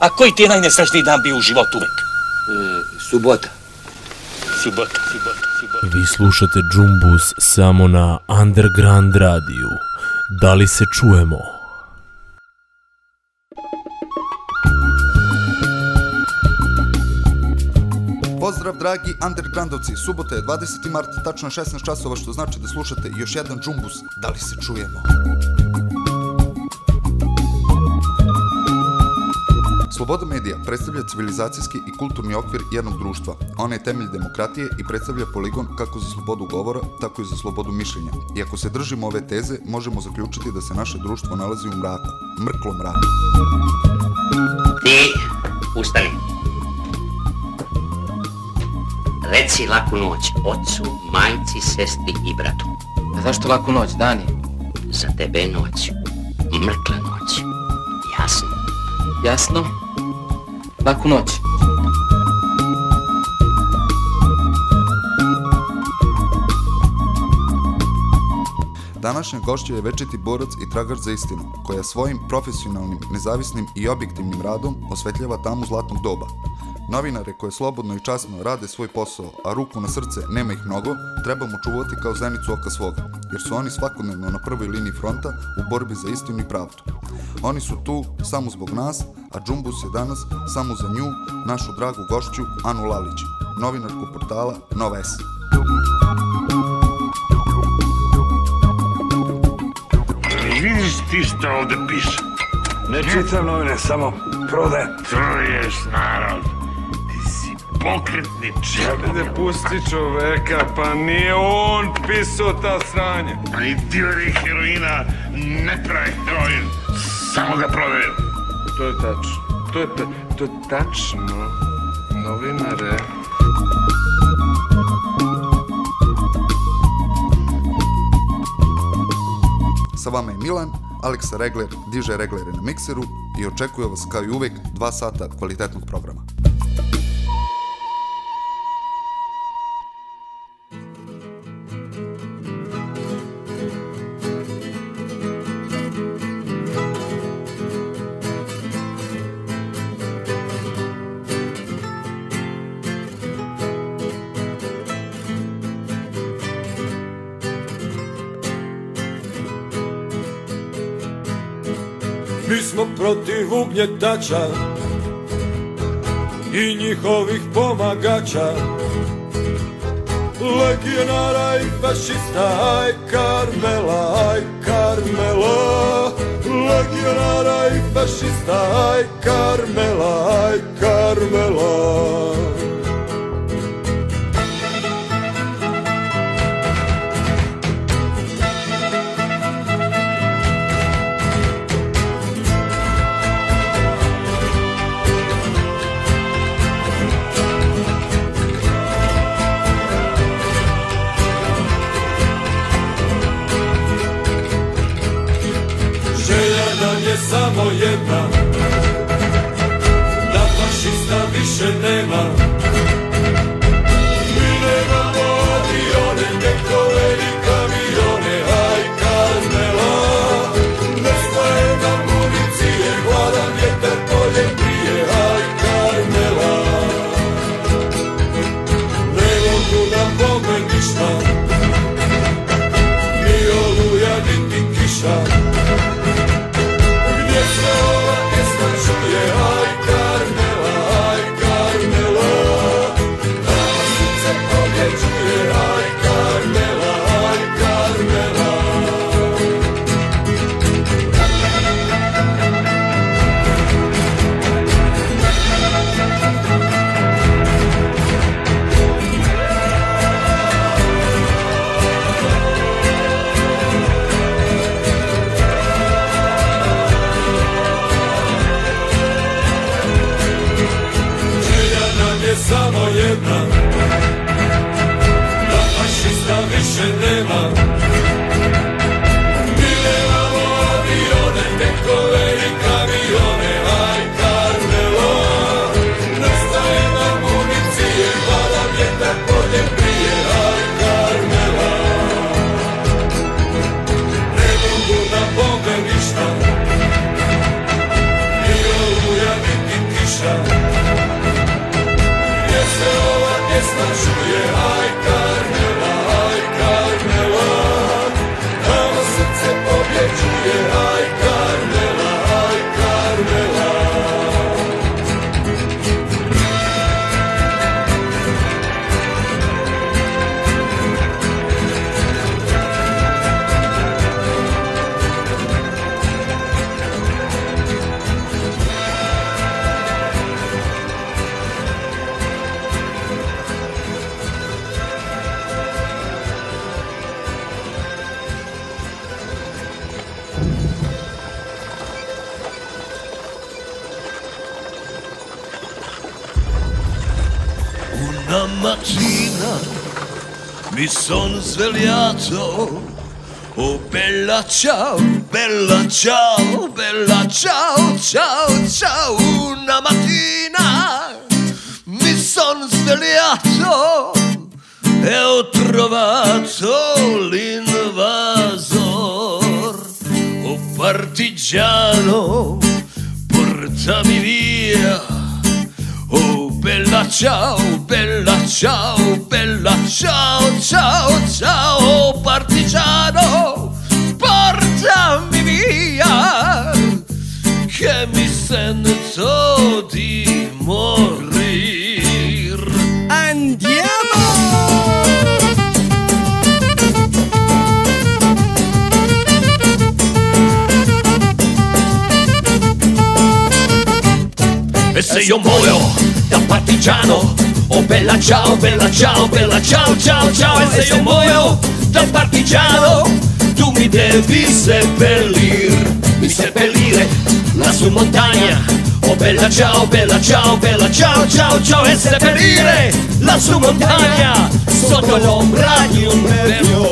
A koji ti je najnesrećniji dan bio u životu uvek? E, subota. Subota, subota, subota. Vi slušate Džumbus samo na Underground radiju. Da li se čujemo? Pozdrav dragi undergroundovci, subota je 20. mart, tačno je 16 časova što znači da slušate još jedan džumbus, da li se čujemo? Sloboda medija predstavlja civilizacijski i kulturni okvir jednog društva. Ona je temelj demokratije i predstavlja poligon kako za slobodu govora, tako i za slobodu mišljenja. I ako se držimo ove teze, možemo zaključiti da se naše društvo nalazi u mraku, mrklom mraku. Ti, ustani. Reci laku noć ocu, majci, sestri i bratu. A zašto laku noć, Dani? Za tebe noć. Mrkla noć. Jasno. Jasno? Laku noć. Današnja gošća je večiti borac i tragač za istinu, koja svojim profesionalnim, nezavisnim i objektivnim radom osvetljava tamu zlatnog doba. Novinare koje slobodno i časno rade svoj posao, a ruku na srce nema ih mnogo, trebamo čuvati kao zenicu oka svoga, jer su oni svakodnevno na prvoj liniji fronta u borbi za istinu i pravdu. Oni su tu samo zbog nas, a Džumbus je danas samo za nju, našu dragu gošću Anu Lalić, novinarku portala Nova S. Vidiš ti šta ovde piše? Ne čitam novine, samo prode. Truješ narod. Pokretni čelo. Ne pusti čoveka, pa nije on pisao ta sranja. A i dileri heroina ne prave heroin. Samo ga prodaju. To je tačno. To je, ta, to je tačno. Novinare. Sa vama je Milan, Aleksa Regler diže reglere na mikseru i očekuje vas kao i uvek dva sata kvalitetnog programa. Protiv ugnjetača i njihovih pomagača. Legionara i fašista, aj Karmela, aj Karmela Legionara i fašista, aj Karmela, aj Karmela samo jedna. Da fašista više nema. church of ciao, bella ciao, bella ciao, ciao, ciao E seppellire lassù in montagna Sotto l'ombra di un bel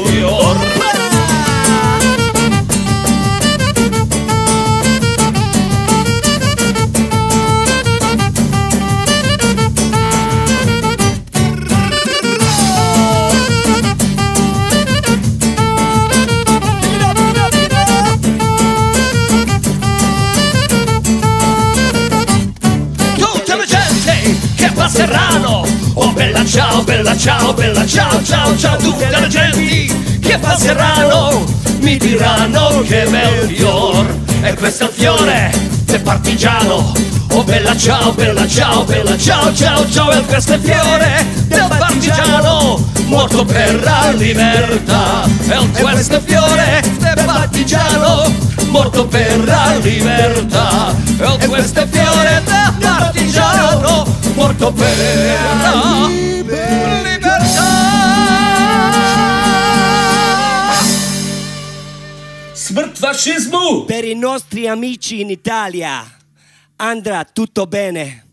ciao, ciao, ciao Tutte le genti che passeranno Mi diranno che bel fior. E questo è il fiore del partigiano. Oh bella ciao, bella ciao, bella ciao, ciao, ciao E questo è il fiore del partigiano. Morto per la libertà. E questo è il fiore del partigiano. Morto per la libertà. E questo è il fiore del partigiano. Morto per la libertà Smrt fascizmu! Per i nostri amici in Italia andrà tutto bene.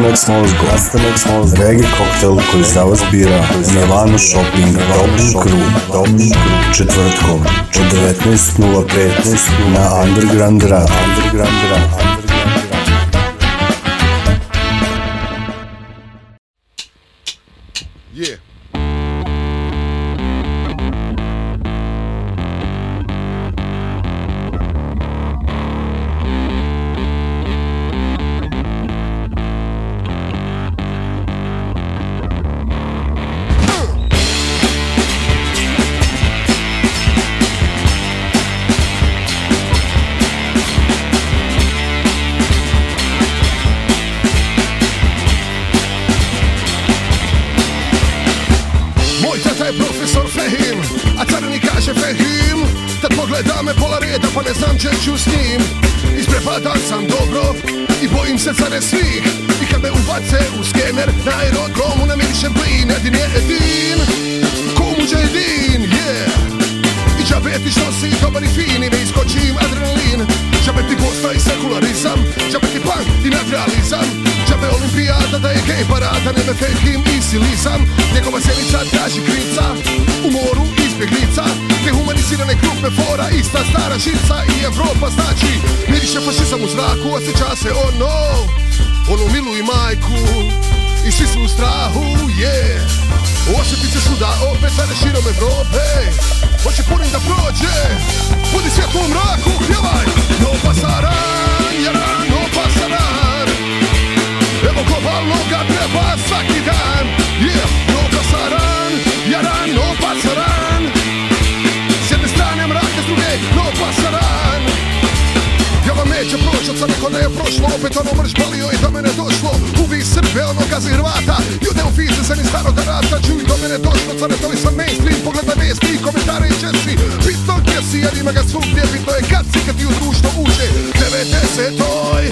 Mozgom, rastanak s mozgom, regi koktel koji za vas bira Milano Shopping, Dobri krug, Dobri krug, četvrtkom, od 19.05 na Underground Rad, Underground Rad, olimpijada da je gej parada, ne me fehim i silizam Njegova sjenica traži krivca, u moru izbjeglica Dehumanizirane grupe fora, ista stara žica i Evropa znači Miriše fašizam u zraku, osjeća se ono, ono milu i majku. I svi su u strahu, yeah. Osjeti se svuda, opet sada širom Evrope. Hoće punim da prođe Budi svjetlo u mraku, pjevaj. No pasaran, jaran, no pasaran Evo globalnoga treba svaki dan Yeah, no pasaran, jaran, no pasaran sad neko ne je prošlo Opet ono mrš balio i do mene došlo. Ubi Srbe, ono gazi Hrvata Jude u fize se ni staroga rata. Čuj do mene došlo, care to sam mainstream Pogledaj vijesti i komentare i česti. Bitno gdje si, jer ima ga svugdje Bitno je kad si, kad ti u društvo uđe. 90-oj,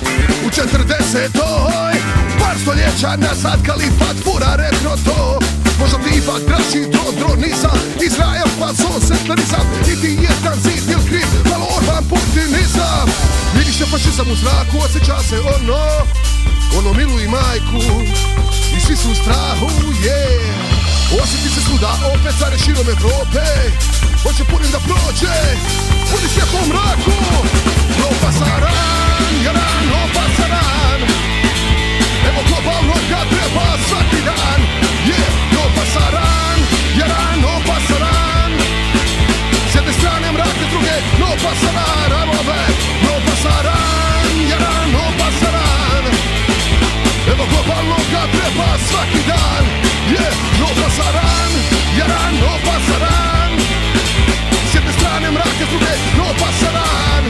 u 40-oj Par stoljeća nazad kalifat fura retro to. Možda ti ipak draži dron, dronizam Izrael, fazon, setlerizam I ti jedan zid il kriv, malo putinizam Vidi se fašizam u zraku, osjeća se ono Ono milu i majku. I svi su u strahu, yeah. Osjeti se svuda, opet care širom Evrope. Hoće punim da prođe Budi svjetlo u mraku. No pasaran, jaran, no pasaran Evo globalno kad treba svaki dan. Yeah, no pasaran, jaran, no pasaran S jedne strane mrake, s druge no treba svaki dan Yeah, no pasaran, jaran, no pasaran S jedne strane mrake, s druge no pasaran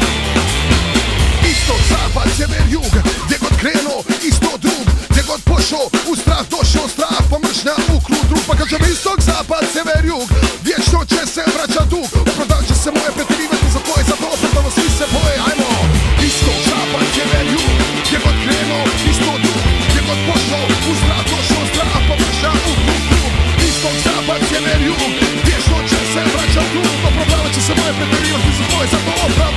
Istok, zapad, sjever, jug Gdje god krenuo, isto drug. Gdje god pošao, u strah došao Strah pa mržnja u krug. Drug Pa kažem istok, zapad, sjever, jug Vječno će se vraća dug. Opravdat će se moje pretirivati za tvoje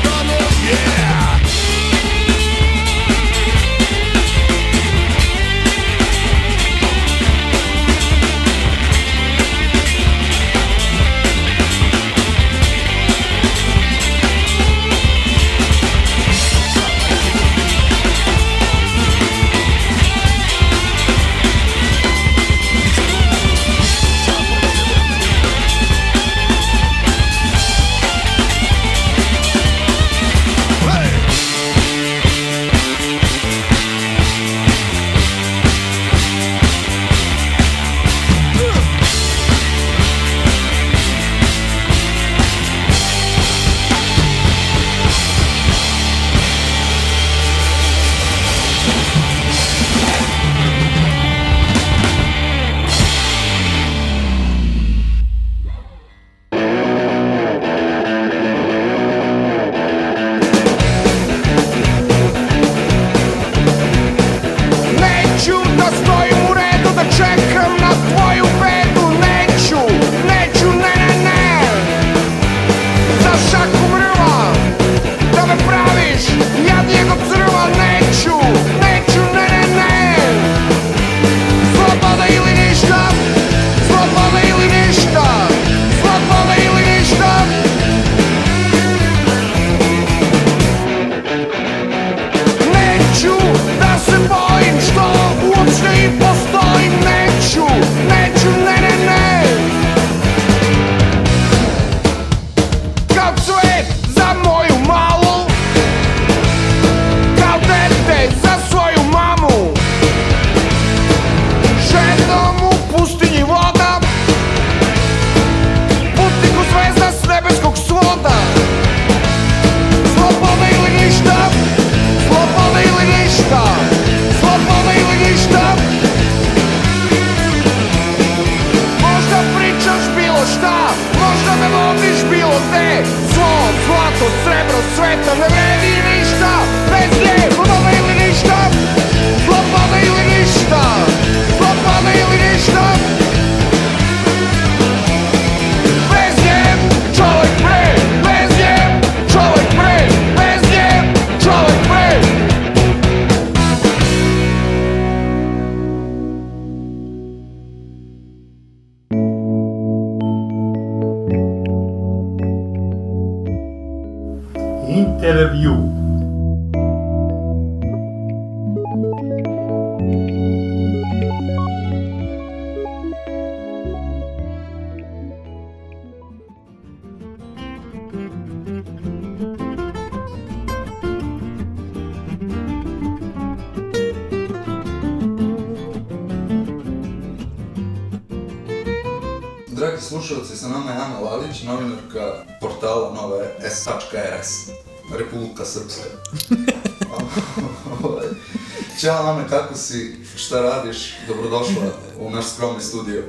studio.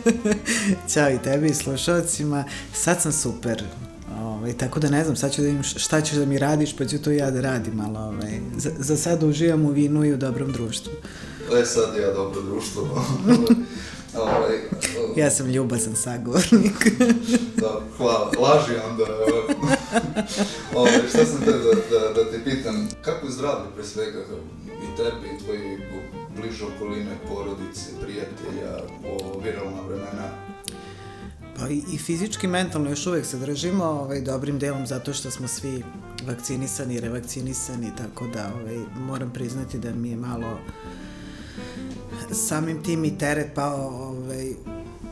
Ćao i tebi i slušalcima. Sad sam super. Ovaj, tako da ne znam, sad ću da vidim šta ćeš da mi radiš, pa ću to ja da radim, ali ovaj, za, za sad uživam u vinu i u dobrom društvu. E sad ja dobro društvo. ovaj, Ja sam ljubazan sagovornik. da, hvala, laži onda. ovaj, šta sam te da, da, da te pitam, kako je zdravlje pre svega i tebi i tvoji bliže okoline, porodice, prijatelja, ovo viralna vremena? Pa i, i fizički, mentalno još uvek se držimo ovaj, dobrim delom zato što smo svi vakcinisani, revakcinisani, tako da ovaj, moram priznati da mi je malo samim tim i teret pao ovaj,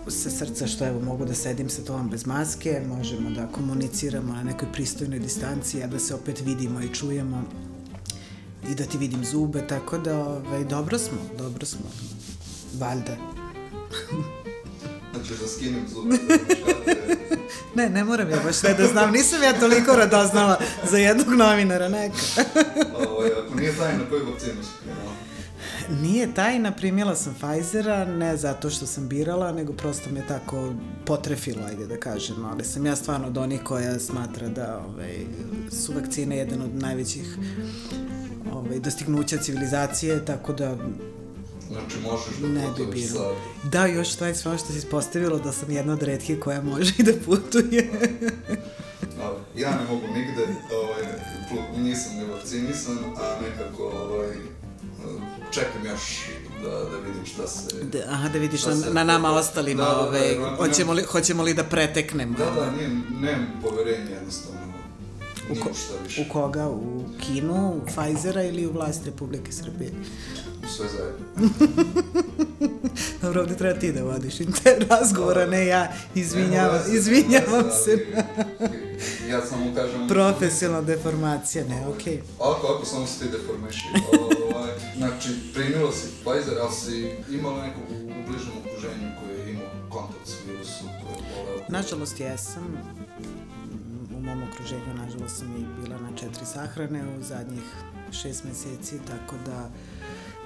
sa srca što evo mogu da sedim sa tobom bez maske, možemo da komuniciramo na nekoj pristojnoj distanci, a da se opet vidimo i čujemo i da ti vidim zube, tako da ovaj, dobro smo, dobro smo, valjda. Znači da skinem zube, da. Ne, ne moram ja baš sve da znam, nisam ja toliko radoznala za jednog novinara, neka. ovaj, ako nije tajna, koju vakcinu si krenula? Nije tajna, primila sam Pfizera, ne zato što sam birala, nego prosto me tako potrefilo, ajde da kažem, ali sam ja stvarno od onih koja smatra da ovaj, su vakcine jedan od najvećih ovaj, dostignuća civilizacije, tako da Znači možeš da ne bi bilo. sad. Da, još stvari sve ono što se ispostavilo da sam jedna od redkih koja može i da putuje. Ja ne mogu nigde, ovaj, nisam ne vakcinisan, a nekako ovaj, čekam još da, da vidim šta se... Da, aha, da vidiš na, se- na nama ostalima, Da, da, da, ovaj, jer nemam- hoćemo, li, hoćemo li da preteknemo? Da, da, nije, nemam poverenje jednostavno. U, ko, u koga? U Kinu, u Pfizera ili u vlast Republike Srbije? Sve zajedno. Dobro, ovde treba ti da vodiš inter razgovora, ne ja. Izvinjavam, izvinjavam se. Ja samo kažem... Profesionalna deformacija, ne, okej. Ako, ako samo se ti deformiši. ovaj, znači, primila si Pfizer, ali si imala nekog u, u bližem okruženju koji je imao kontakt s virusom, koji je. Nažalost, jesam. U mom okruženju, nažalost, sam i bila na četiri sahrane u zadnjih šest meseci, tako da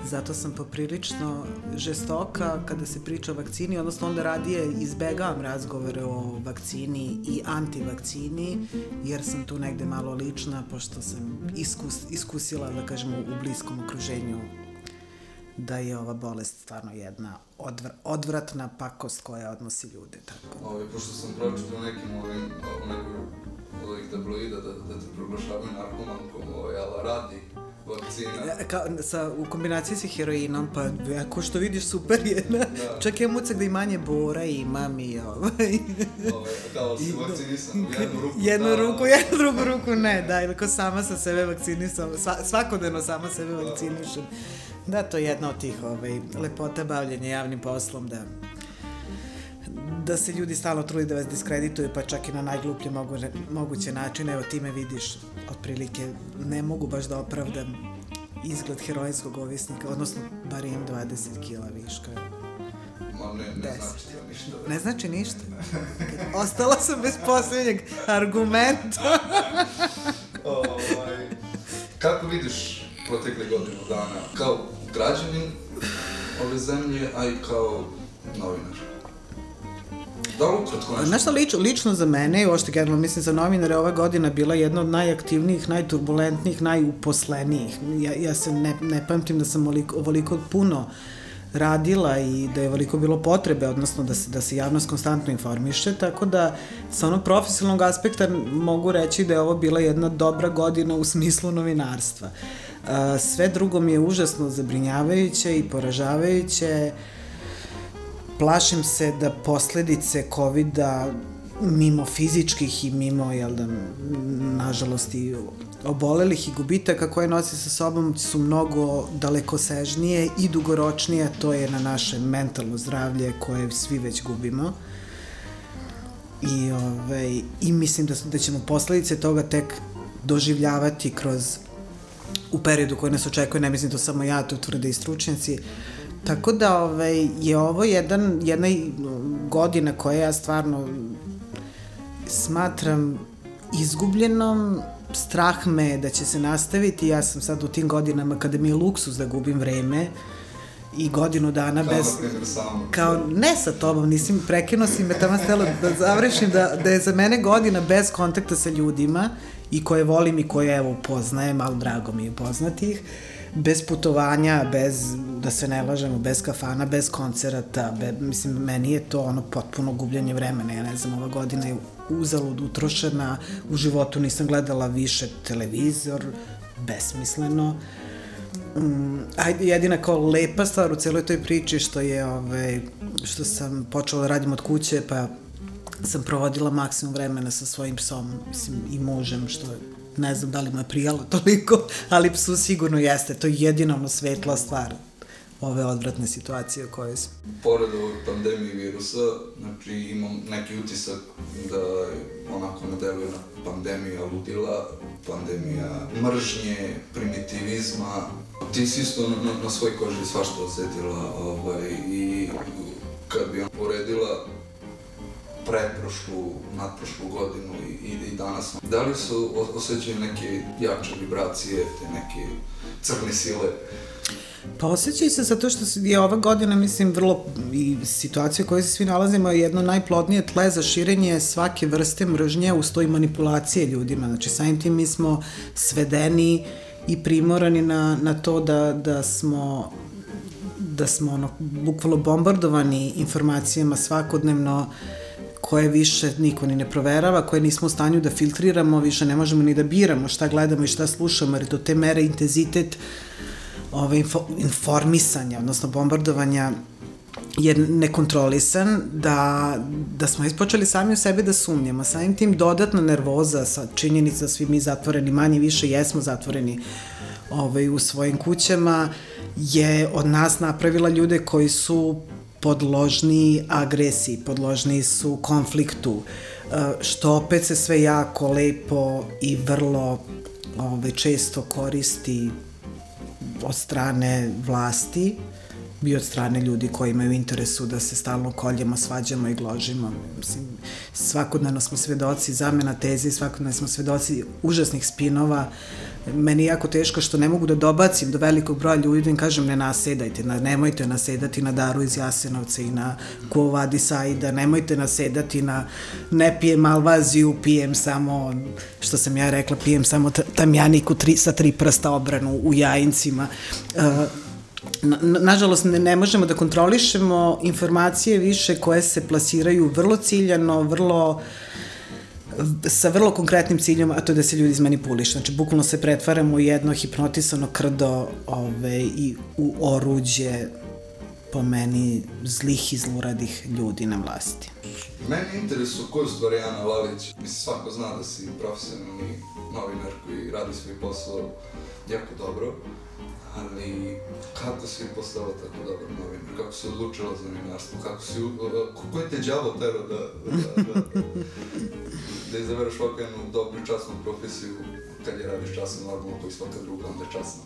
zato sam poprilično žestoka kada se priča o vakcini, odnosno onda radije izbegavam razgovore o vakcini i antivakcini, jer sam tu negde malo lična, pošto sam iskus, iskusila, da kažemo, u bliskom okruženju da je ova bolest stvarno jedna odvr, odvratna pakost koja odnosi ljude, tako. Ovaj, pošto sam pročitao nekim ovim, o nekoj od ovih tabloida da, da te proglašavaju narkomankom, ovaj, ali radi vakcina. E, Ka, sa, u kombinaciji sa heroinom, pa ako što vidiš super je, da. čak imam ucak da i manje bora imam i ovaj... Ovaj, kao si vakcinisan, jednu ruku. jednu da, ruku, jednu drugu ruku ne, da, ili ko sama sa sebe vakcinisam, sva, svakodnevno sama sebe vakcinišem. Da, to je jedna od tih ovaj, lepota bavljenja javnim poslom, da da se ljudi stalno trudi da vas diskredituju, pa čak i na najgluplje mogu, moguće načine, evo ti me vidiš, otprilike ne mogu baš da opravdam izgled heroinskog ovisnika, odnosno bar imam 20 kila viška. Ma ne, ne znači to ništa. Ne znači ništa. Ostala sam bez posljednjeg argumenta. ovaj, kako vidiš protekle godinu dana kao građanin ove zemlje, a i kao novinar? Da nešto? Znaš šta, lično, lično za mene i uopšte generalno mislim za novinare ova godina bila jedna od najaktivnijih, najturbulentnijih, najuposlenijih. Ja, ja se ne, ne pamtim da sam ovoliko, ovoliko puno radila i da je veliko bilo potrebe, odnosno da se, da se javnost konstantno informiše, tako da sa onog profesionalnog aspekta mogu reći da je ovo bila jedna dobra godina u smislu novinarstva. Sve drugo mi je užasno zabrinjavajuće i poražavajuće. Plašim se da posledice COVID-a mimo fizičkih i mimo, jel da, nažalost i obolelih i gubitaka koje nosi sa sobom su mnogo dalekosežnije i dugoročnije, to je na naše mentalno zdravlje koje svi već gubimo. I, ovaj, i mislim da, da ćemo posledice toga tek doživljavati kroz u periodu koji nas očekuje, ne mislim to samo ja, to tvrde i stručnjaci. Tako da ovaj, je ovo jedan, jedna godina koja ja stvarno smatram izgubljenom, strah me da će se nastaviti, ja sam sad u tim godinama kada mi je luksus da gubim vreme i godinu dana kao bez... Kao, ne sa tobom, nisam prekinuo si me tamo stela da završim da, da je za mene godina bez kontakta sa ljudima i koje volim i koje evo upoznajem, ali drago mi je upoznati ih, bez putovanja, bez, da se ne lažemo, bez kafana, bez koncerata, be, mislim, meni je to ono potpuno gubljenje vremena, ja ne znam, ova godina je uzalud utrošena, u životu nisam gledala više televizor, besmisleno. Um, ajde, jedina kao lepa stvar u celoj toj priči što je, ovaj, što sam počela da radim od kuće, pa sam provodila maksimum vremena sa svojim psom, mislim, i mužem, što ne znam da li mu je prijalo toliko, ali psu sigurno jeste, to je jedina ono svetla stvar ove odvratne situacije u kojoj smo. Pored ovog pandemije virusa, znači imam neki utisak da onako ne deluje na pandemija ludila, pandemija mržnje, primitivizma. Ti si isto na, na, na svoj koži svašta osetila ovaj, i kad bi on poredila pretprošlu, nadprošlu godinu i, i, i danas. Da li su osjećaju neke jače vibracije, te neke crne sile? Pa osjećaju se zato što je ova godina, mislim, vrlo i situacija u kojoj se svi nalazimo je jedno najplodnije tle za širenje svake vrste mržnje uz to i manipulacije ljudima. Znači, samim tim mi smo svedeni i primorani na, na to da, da smo da smo ono, bukvalo bombardovani informacijama svakodnevno koje više niko ni ne proverava, koje nismo u stanju da filtriramo, više ne možemo ni da biramo šta gledamo i šta slušamo, jer do te mere intenzitet ove, info, informisanja, odnosno bombardovanja je nekontrolisan, da, da smo ispočeli sami u sebe da sumnjamo. Samim tim dodatna nervoza sa činjenica svi mi zatvoreni, manje više jesmo zatvoreni ovaj, u svojim kućama, je od nas napravila ljude koji su podložni agresiji, podložni su konfliktu, što opet se sve jako lepo i vrlo ove, često koristi od strane vlasti i od strane ljudi koji imaju interesu da se stalno koljemo, svađamo i gložimo. Mislim, svakodnevno smo svedoci zamena teze, svakodnevno smo svedoci užasnih spinova. Meni je jako teško što ne mogu da dobacim do velikog broja ljudi da im kažem ne nasedajte, na, nemojte nasedati na Daru iz Jasenovca i na Kuvadi Saida, nemojte nasedati na ne pijem malvaziju, pijem samo, što sam ja rekla, pijem samo tamjaniku tri, sa tri prsta obranu u jajincima. Uh, na, nažalost ne, ne možemo da kontrolišemo informacije više koje se plasiraju vrlo ciljano, vrlo sa vrlo konkretnim ciljom, a to je da se ljudi izmanipuliš. Znači, bukvalno se pretvaramo u jedno hipnotisano krdo ove, i u oruđe po meni zlih i zluradih ljudi na vlasti. Meni je interesu koju stvari Ana Lalić, mislim svako zna da si profesionalni novinar koji radi svoj posao jako dobro, ali kako si postala tako dobar novinar, kako si odlučila za novinarstvo, kako si, ko je te đavo tero da, da, da, da izabereš ovako jednu dobru časnu profesiju kad je radiš časno normalno koji svaka druga onda je časno.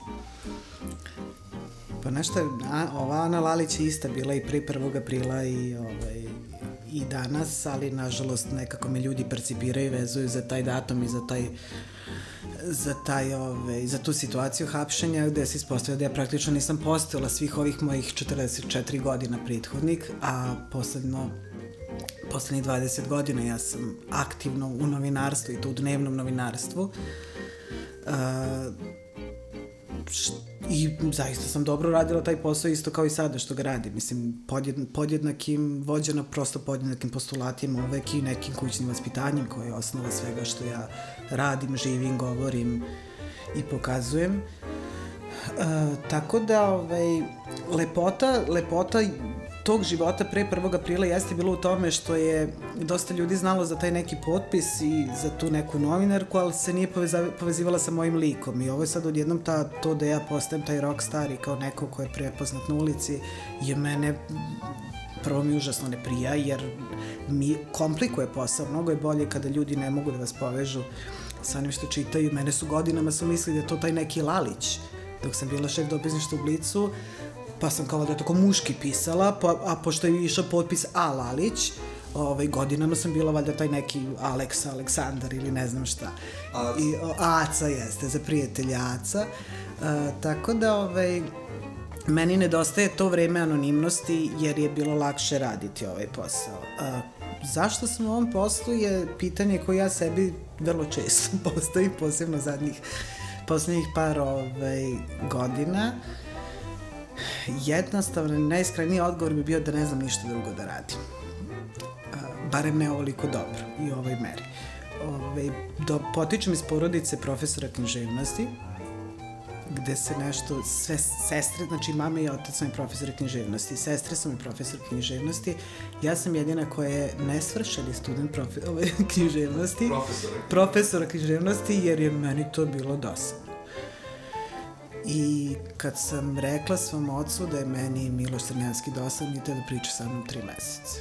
Pa nešto, ova Ana Lalić je ista bila i pri 1. aprila i, ovaj, i danas, ali nažalost nekako me ljudi percipiraju i vezuju za taj datum i za taj za, taj, ove, za tu situaciju hapšenja gde se ispostavio da ja praktično nisam postojala svih ovih mojih 44 godina prethodnik, a posledno poslednjih 20 godina ja sam aktivno u novinarstvu i to u dnevnom novinarstvu. Uh, I zaista sam dobro radila taj posao isto kao i sada što ga radim. Mislim, podjed, podjednakim, vođena prosto podjednakim postulatima uvek i nekim kućnim vaspitanjem koje je osnova svega što ja radim, živim, govorim i pokazujem. E, tako da, ovaj, lepota, lepota tog života pre 1. aprila jeste bilo u tome što je dosta ljudi znalo za taj neki potpis i za tu neku novinarku, ali se nije povezivala sa mojim likom. I ovo je sad odjednom ta, to da ja postajem taj rockstar i kao neko ko je prepoznat na ulici je mene prvo mi užasno ne prija, jer mi komplikuje posao. Mnogo je bolje kada ljudi ne mogu da vas povežu sa onim što čitaju. Mene su godinama su mislili da je to taj neki Lalić. Dok sam bila šef dopisništa u Blicu, pa sam kao da je tako muški pisala, pa, a pošto je išao potpis A. Lalić, ovaj, godinama sam bila valjda taj neki Aleksa, Aleksandar ili ne znam šta. Aca. I, o, Aca jeste, za prijatelja Aca. A, tako da, ovaj, meni nedostaje to vreme anonimnosti jer je bilo lakše raditi ovaj posao. A, zašto sam u ovom poslu je pitanje koje ja sebi vrlo često postavim, posebno zadnjih poslednjih par ovaj, godina. Jednostavno, najiskreniji odgovor bi bio da ne znam ništa drugo da radim. Barem ne ovoliko dobro i u ovoj meri. Ove, do, potičem iz porodice profesora književnosti, gde se nešto, sve sestre, znači mama i otac su mi profesori književnosti, sestre su mi profesor književnosti, ja sam jedina koja je nesvršeni student profe, ove, književnosti, Profesora. profesora književnosti, jer je meni to bilo dosadno. I kad sam rekla svom ocu da je meni Miloš Crnjanski dosadno i te da priča sa mnom tri meseca.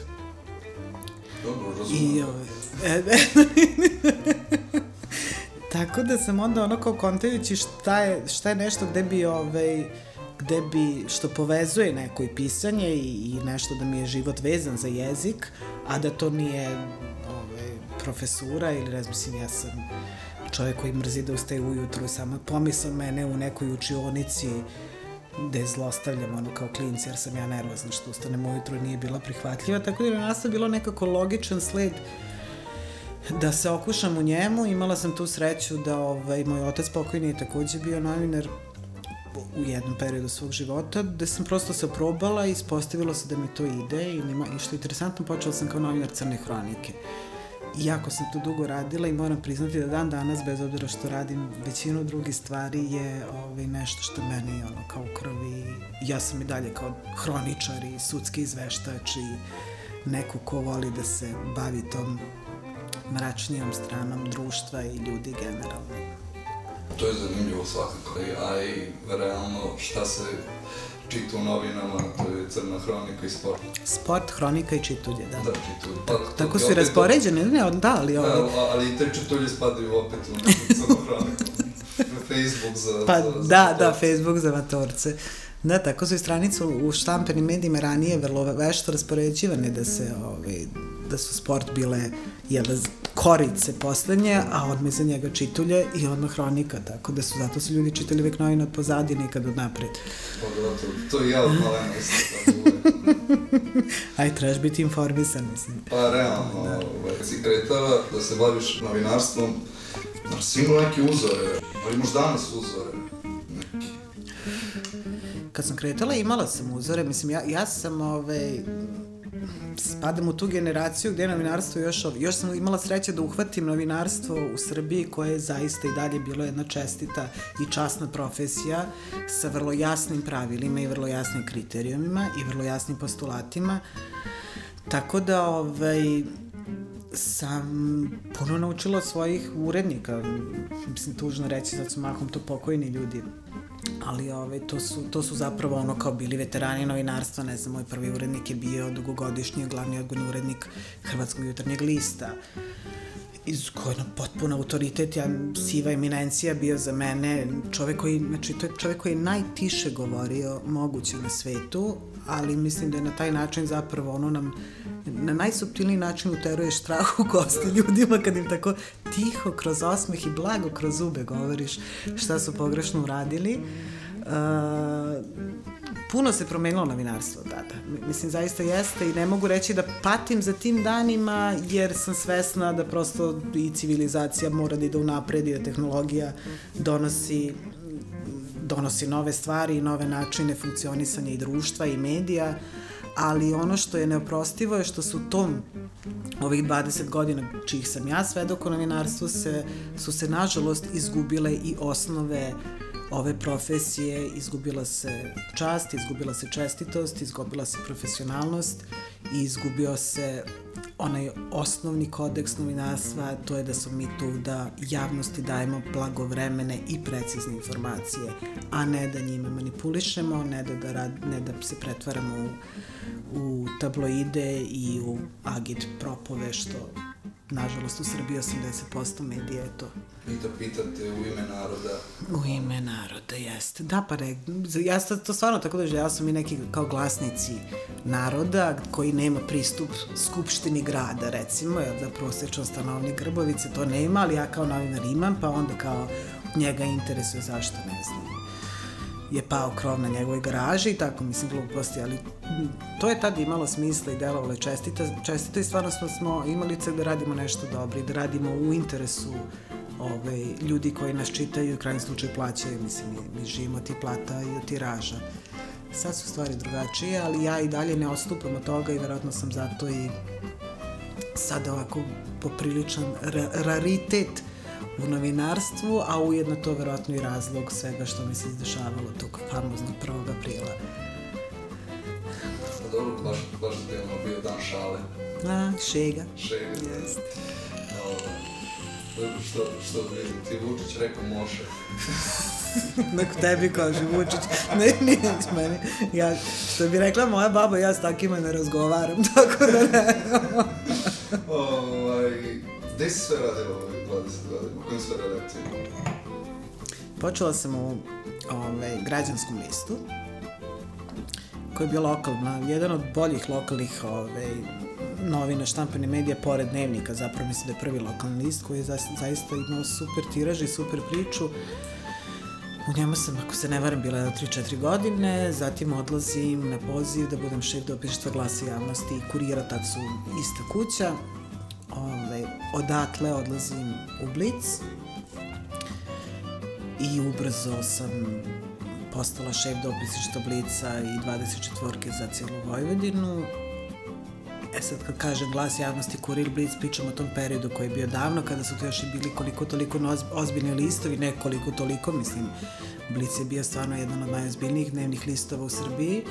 Dobro, I, razumem. ovaj, e, tako da sam onda ono kao kontajući šta je, šta je nešto gde bi ovaj, gde bi, što povezuje neko i pisanje i, i nešto da mi je život vezan za jezik, a da to nije ovaj, profesura ili ne znam, mislim, ja sam čovjek koji mrzi da ustaje ujutru i samo pomisao mene u nekoj učionici gde zlostavljam ono kao klinci jer sam ja nervozna što ustanem ujutru nije bila prihvatljiva, tako da je nas bilo nekako logičan sled da se okušam u njemu. Imala sam tu sreću da ovaj, moj otac pokojni je takođe bio novinar u jednom periodu svog života, gde sam prosto se probala i ispostavilo se da mi to ide i, nima, i što je interesantno, počela sam kao novinar Crne hronike. Iako sam tu dugo radila i moram priznati da dan danas, bez obzira što radim većinu drugih stvari, je ovaj, nešto što meni ono, kao krvi. Ja sam i dalje kao hroničar i sudski izveštač i neko ko voli da se bavi tom mračnijom stranom društva i ljudi generalno. To je zanimljivo svakako, a i realno šta se čita u novinama, to je crna hronika i sport. Sport, hronika i čitulje, da. Da, čitulje. Pa, Tako ti su i raspoređene, ne, od- da, ali ovo... Da, ali i te čitulje spadaju opet u neku crnu hroniku. Facebook za... Pa za, za da, da. Facebook za matorce. Da, tako su i stranice u štampenim medijima ranije vrlo vešto raspoređivane da se, ovaj, da su sport bile jel, korice poslednje, a odme za njega čitulje i odmah hronika, tako da su, zato su ljudi čitali uvek novine od pozadi, nikad od napred. To i ja od malena isto tako uvek. Aj, trebaš biti informisan, mislim. Pa realno, ovaj, si kretala da se baviš novinarstvom, znaš, si imao neke uzore, ali imaš danas uzore. Neki. Kad sam kretala imala sam uzore, mislim ja, ja sam ovaj, spadam u tu generaciju gde je novinarstvo još, ov- još sam imala sreće da uhvatim novinarstvo u Srbiji koje je zaista i dalje bilo jedna čestita i časna profesija sa vrlo jasnim pravilima i vrlo jasnim kriterijumima i vrlo jasnim postulatima. Tako da ovaj, sam puno naučila svojih urednika. Mislim, tužno reći, sad su mahom to pokojni ljudi. Ali ovaj, to, su, to su zapravo ono kao bili veterani novinarstva, ne znam, moj prvi urednik je bio dugogodišnji glavni odgovorni urednik Hrvatskog jutarnjeg lista iz koji je potpuno autoritet, ja, siva eminencija bio za mene, čovek koji, znači to je čovek koji je najtiše govorio moguće na svetu, ali mislim da je na taj način zapravo ono nam na najsubtilniji način uteruje strah u kosti ljudima kad im tako tiho kroz osmeh i blago kroz zube govoriš šta su pogrešno uradili. Uh, puno se promenilo novinarstvo tada. Mislim, zaista jeste i ne mogu reći da patim za tim danima jer sam svesna da prosto i civilizacija mora da ide unapred i da tehnologija donosi donosi nove stvari i nove načine funkcionisanja i društva i medija, ali ono što je neoprostivo je što su tom ovih 20 godina čih sam ja svedok u novinarstvu se, su se nažalost izgubile i osnove ove profesije, izgubila se čast, izgubila se čestitost, izgubila se profesionalnost i izgubio se onaj osnovni kodeks novinarstva, to je da smo mi tu da javnosti dajemo blagovremene i precizne informacije, a ne da njime manipulišemo, ne da, da, rad, ne da se pretvaramo u, u tabloide i u agit propove, što nažalost u Srbiji 80% medija je to. Vi to pitate u ime naroda. U ime naroda, jeste. Da, pa ne, ja to, to stvarno tako ja sam i neki kao glasnici naroda koji nema pristup skupštini grada, recimo, jer da prosječan stanovnik Grbovice to nema, ali ja kao novinar imam, pa onda kao njega interesuje zašto, ne znam je pao krov na njegovoj garaži i tako, mislim, gluposti, ali to je tad imalo smisla i delovalo je čestito, čestito i stvarno smo, smo imali cel da radimo nešto dobro i da radimo u interesu ovaj, ljudi koji nas čitaju i u krajnjem slučaju plaćaju, mislim, mi, mi živimo ti plata i od tiraža. Sad su stvari drugačije, ali ja i dalje ne odstupam od toga i verovatno sam zato i sad ovako popriličan ra raritet u novinarstvu, a ujedno to verovatno i razlog svega što mi se izdešavalo tog famoznog 1. aprila. Pa dobro, baš, baš je ono bio dan šale. A, šega. Šega. Jeste. Dobro, što, što bi ti Vučić rekao može. Nek tebi kaže Vučić, ne, nije meni. Ja, što bi rekla moja baba, ja s takima ne razgovaram, tako da ne. ovaj, gde si sve radila 20 godina? U kojim sve redakcijama? Počela sam u ovaj, građanskom listu, koji je bio lokalna, jedan od boljih lokalnih ovaj, novina štampane medija pored dnevnika, zapravo mislim da je prvi lokalni list koji je za, zaista imao super tiraž i super priču. U njemu sam, ako se ne varam, bila 3-4 godine, zatim odlazim na poziv da budem šef dopištva glasa javnosti i kurira, tad su ista kuća. Ove, odatle odlazim u Blic i ubrzo sam postala šef dopisništva Blica i 24 za cijelu Vojvodinu. E sad kad kažem glas javnosti Kurir Blic, pričam o tom periodu koji je bio davno, kada su to još i bili koliko toliko ozbiljni listovi, ne koliko toliko, mislim, Blic je bio stvarno jedan od najozbiljnijih dnevnih listova u Srbiji.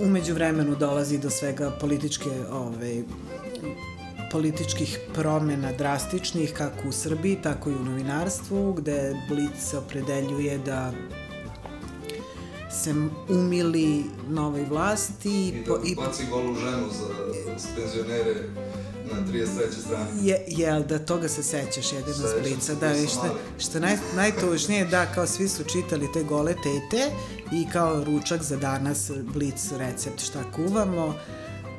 Umeđu vremenu dolazi do svega političke, ovaj, političkih promena drastičnih kako u Srbiji, tako i u novinarstvu, gde Blic se opredeljuje da se umili novoj vlasti I da i baci golu ženu za, penzionere na 33. strani. Je, jel, da toga se sećaš jedino Sećam Blica, da, i sam što, što naj, najtužnije, da, kao svi su čitali te gole tete i kao ručak za danas Blic recept šta kuvamo,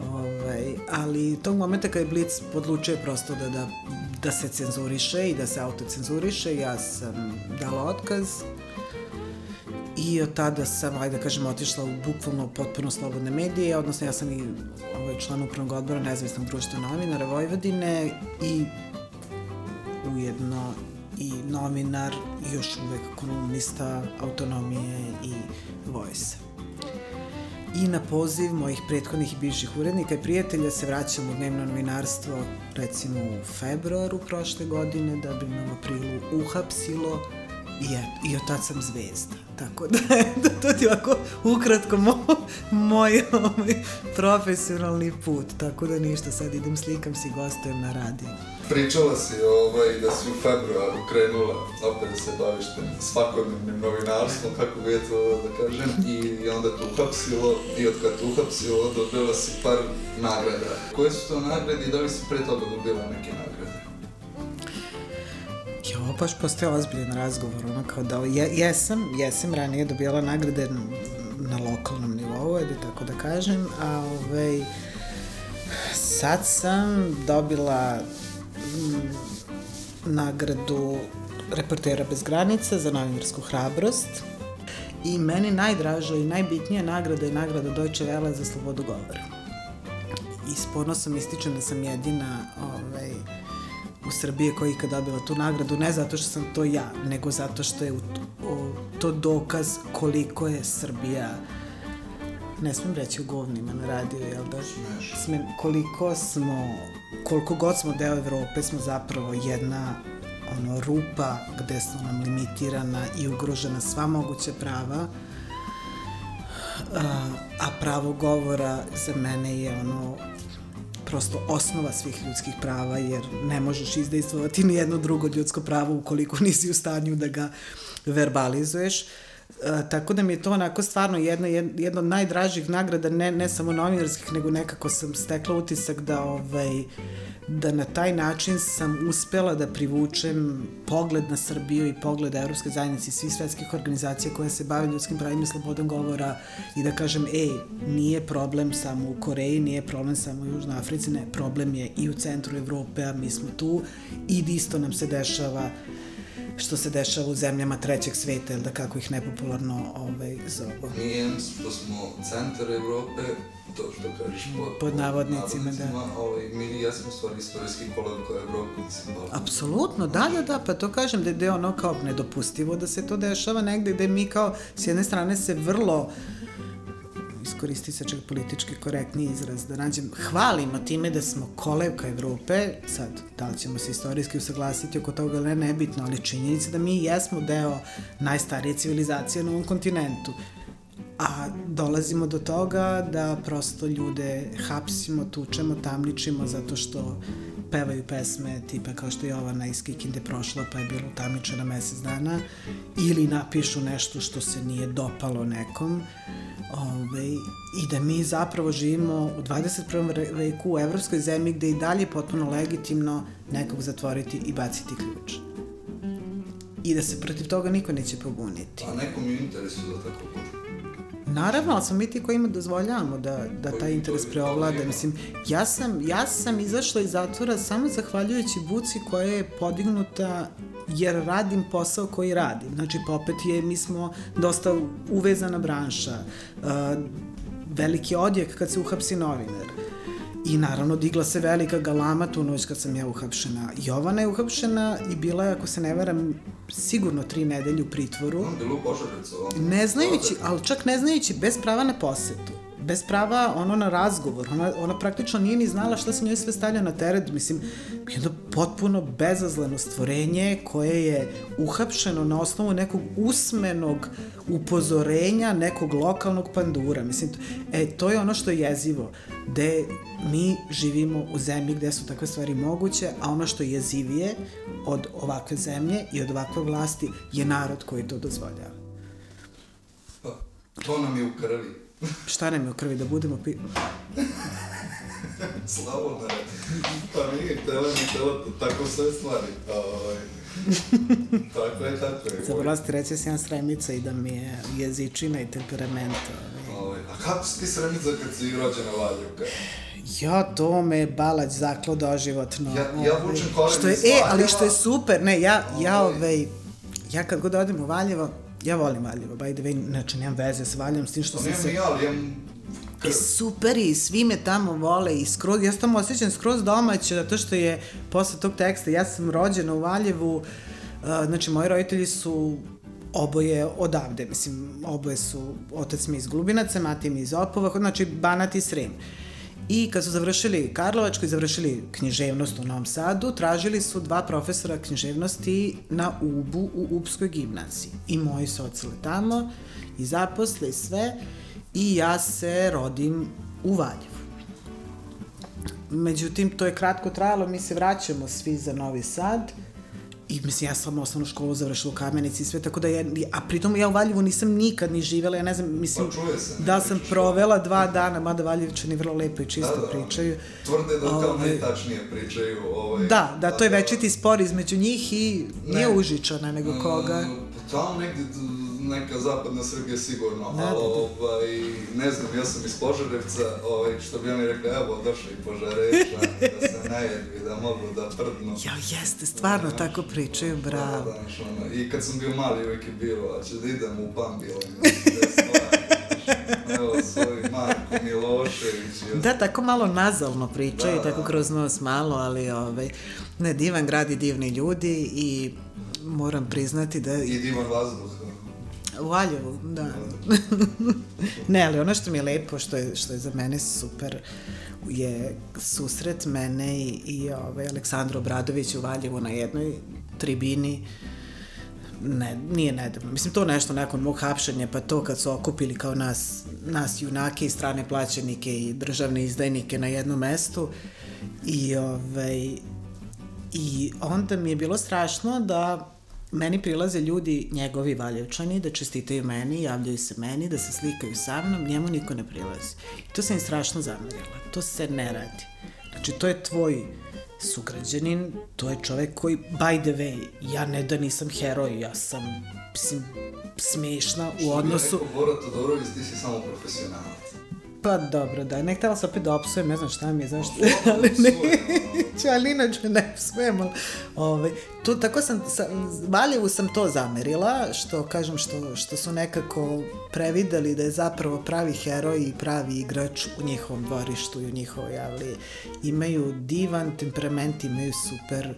ovaj, ali tog momenta kad je Blic odlučio prosto da, da, da se cenzuriše i da se autocenzuriše, ja sam dala otkaz, I od tada sam, ajde da kažem, otišla u bukvalno potpuno slobodne medije, odnosno ja sam i ovaj, član upravnog odbora Nezavisnog društva novinara Vojvodine i ujedno i novinar još uvek kolumnista autonomije i vojsa. I na poziv mojih prethodnih i bivših urednika i prijatelja se vraćam u dnevno novinarstvo recimo u februaru prošle godine da bi me u aprilu uhapsilo i, et, i od tad sam zvezda. Tako da, da to ti ovako ukratko mo, moj ovaj, profesionalni put. Tako da ništa, sad idem slikam si gostujem na radiju. Pričala si ovaj, da si u februaru krenula opet da se baviš svakodnevnim novinarstvom, kako bi to da kažem, i onda te uhapsilo i od kad te uhapsilo dobila si par nagrada. Koje su to nagrade i da li si pre toga dobila neke nagrade? Jo, baš postoje ozbiljan razgovor, ono kao da je, jesam, jesam ranije dobijala nagrade na lokalnom nivou, ajde tako da kažem, a ovaj, sad sam dobila mm, nagradu reportera bez granica za novinarsku hrabrost I meni najdraža i najbitnija nagrada je nagrada Deutsche Welle za slobodu govora. I s ponosom ističem da sam jedina ovaj, u Srbiji koja je ikad dobila tu nagradu, ne zato što sam to ja, nego zato što je to dokaz koliko je Srbija ne smem reći u govnima na radiju, jel da? Smem, koliko smo, koliko god smo deo Evrope, smo zapravo jedna ono, rupa gde su nam limitirana i ugrožena sva moguća prava, a, a pravo govora za mene je ono prosto osnova svih ljudskih prava, jer ne možeš izdejstvovati ni jedno drugo ljudsko pravo ukoliko nisi u stanju da ga verbalizuješ. E, tako da mi je to onako stvarno jedna, jedna od najdražih nagrada, ne, ne samo novinarskih, nego nekako sam stekla utisak da, ovaj, da na taj način sam uspela da privučem pogled na Srbiju i pogled Evropske zajednice i svih svetskih organizacija koje se bave ljudskim pravima i slobodom govora i da kažem, ej, nije problem samo u Koreji, nije problem samo u Južnoj Africi, ne, problem je i u centru Evrope, a mi smo tu i isto nam se dešava što se dešava u zemljama trećeg sveta, ili da kako ih nepopularno ovaj, zovu. Mi jem što smo centar Evrope, to što kažeš pod, pod navodnicima, da. Ovaj, mi jesmo stvari istorijski koliko da. Apsolutno, da, da, da, pa to kažem da je ono kao nedopustivo da se to dešava negde gde mi kao s jedne strane se vrlo iskoristi se čak politički korektni izraz, da nađem, hvalimo time da smo kolevka Evrope, sad, da li ćemo se istorijski usaglasiti oko toga ili ne, nebitno, ali činjenica da mi jesmo deo najstarije civilizacije na ovom kontinentu. A dolazimo do toga da prosto ljude hapsimo, tučemo, tamničimo zato što pevaju pesme tipa kao što je Jovana iz Kikinde prošla pa je bilo tamičena mesec dana ili napišu nešto što se nije dopalo nekom Ove, i da mi zapravo živimo u 21. veku u evropskoj zemlji gde i dalje je potpuno legitimno nekog zatvoriti i baciti ključ. I da se protiv toga niko neće pobuniti. A nekom je interesu da tako bude. Naravno, ali smo mi ti koji ima dozvoljavamo da, da taj interes preovlada. Mislim, ja sam, ja sam izašla iz zatvora samo zahvaljujući buci koja je podignuta jer radim posao koji radim. Znači, popet je, mi smo dosta uvezana branša. Veliki odjek kad se uhapsi novinar. I naravno digla se velika galama tu noć kad sam ja uhapšena. Jovana je uhapšena i bila je, ako se ne veram, sigurno tri nedelje u pritvoru. Ne znajući, ali čak ne znajući, bez prava na posetu bez prava ono na razgovor. Ona, ona praktično nije ni znala šta se njoj sve stavlja na teret. Mislim, jedno potpuno bezazleno stvorenje koje je uhapšeno na osnovu nekog usmenog upozorenja nekog lokalnog pandura. Mislim, e, to je ono što je jezivo. Gde mi živimo u zemlji gde su takve stvari moguće, a ono što je jezivije od ovakve zemlje i od ovakve vlasti je narod koji to dozvoljava. Pa, to nam je u krvi. Šta nam je u krvi, da budemo pi... Slabo da Pa nije htjela ni htjela tako sve stvari. Ovaj. tako je, tako je. Zaboravila ste reći da sam sremica i da mi je jezičina i temperament. Ovaj. ovaj. A kako si ti sremica kad si rođena Valjevka? Ja, to me balać zaklo doživotno. Ja, ja ovaj. vučem koren što je, E, ali što je super, ne, ja, ja, ovaj, ja kad god odem u Valjevo, Ja volim Valjevo, by the way, znači nemam veze s Valjevom, s tim što sam se... Ja, ali imam I super i svi me tamo vole i skroz, ja sam tamo osjećam skroz domaće, zato što je posle tog teksta, ja sam rođena u Valjevu, uh, znači moji roditelji su oboje odavde, mislim, oboje su, otac mi iz Glubinaca, mati mi iz Opova, znači Banat i Srem. Uh, I kad su završili Karlovačko i završili književnost u Novom Sadu, tražili su dva profesora književnosti na UBU u Upskoj gimnaziji. I moji su ocele tamo i zaposle sve i ja se rodim u Valjevu. Međutim, to je kratko trajalo, mi se vraćamo svi za Novi Sad I mislim, ja sam osnovnu školu završila u Kamenici i sve, tako da ja, a pritom ja u Valjevu nisam nikad ni živela, ja ne znam, mislim, pa se, da sam provela dva dana, mada Valjevičani vrlo lepo i čisto da, da, pričaju. Tvrde da kao ovaj, najtačnije pričaju. Ovaj, da, da, to je večiti spor između njih i nije ne, Užičana, nego koga. Pa tamo negde neka zapadna Srbija sigurno, Da, da, ali da. ovaj, ne znam, ja sam iz Požarevca, ovaj, što bi oni rekli, evo, došli i Požarevča, da se najedvi, da mogu da prdnu. Ja, jeste, stvarno tako pričaju, bravo. Da, znaš, ono, I kad sam bio mali, uvijek je bilo, a ću da idem u Pambile, evo, svoj Marko Milošević. Da, tako malo nazalno pričaju, Da, tako da. kroz nos malo, ali ovaj, ne, divan grad i divni ljudi i moram priznati da... I divan vazduh. U Valjevu, da. ne, ali ono što mi je lepo, što je, što je za mene super, je susret mene i, i ovaj, Aleksandra Obradović u Valjevu na jednoj tribini ne, nije nedavno. Mislim, to nešto nakon mog hapšenja, pa to kad su okupili kao nas, nas junake i strane plaćenike i državne izdajnike na jednom mestu i ovaj, I onda mi je bilo strašno da meni prilaze ljudi, njegovi valjevčani, da čestitaju meni, javljaju se meni, da se slikaju sa mnom, njemu niko ne prilazi. I to sam im strašno zamerila. To se ne radi. Znači, to je tvoj sugrađanin, to je čovek koji, by the way, ja ne da nisam heroj, ja sam, mislim, smešna u odnosu... Što bi rekao Bora Todorović, ti si samo profesionalac. Pa dobro, da, ne htjela sam opet da opsujem, ne znam šta mi je, zašto, ali neću, ali inače ne psujem, ali, ovaj, tu, tako sam, sam, Valjevu sam to zamerila, što, kažem, što, što su nekako prevideli da je zapravo pravi heroj i pravi igrač u njihovom dvorištu i u njihovoj, ali imaju divan temperament, imaju super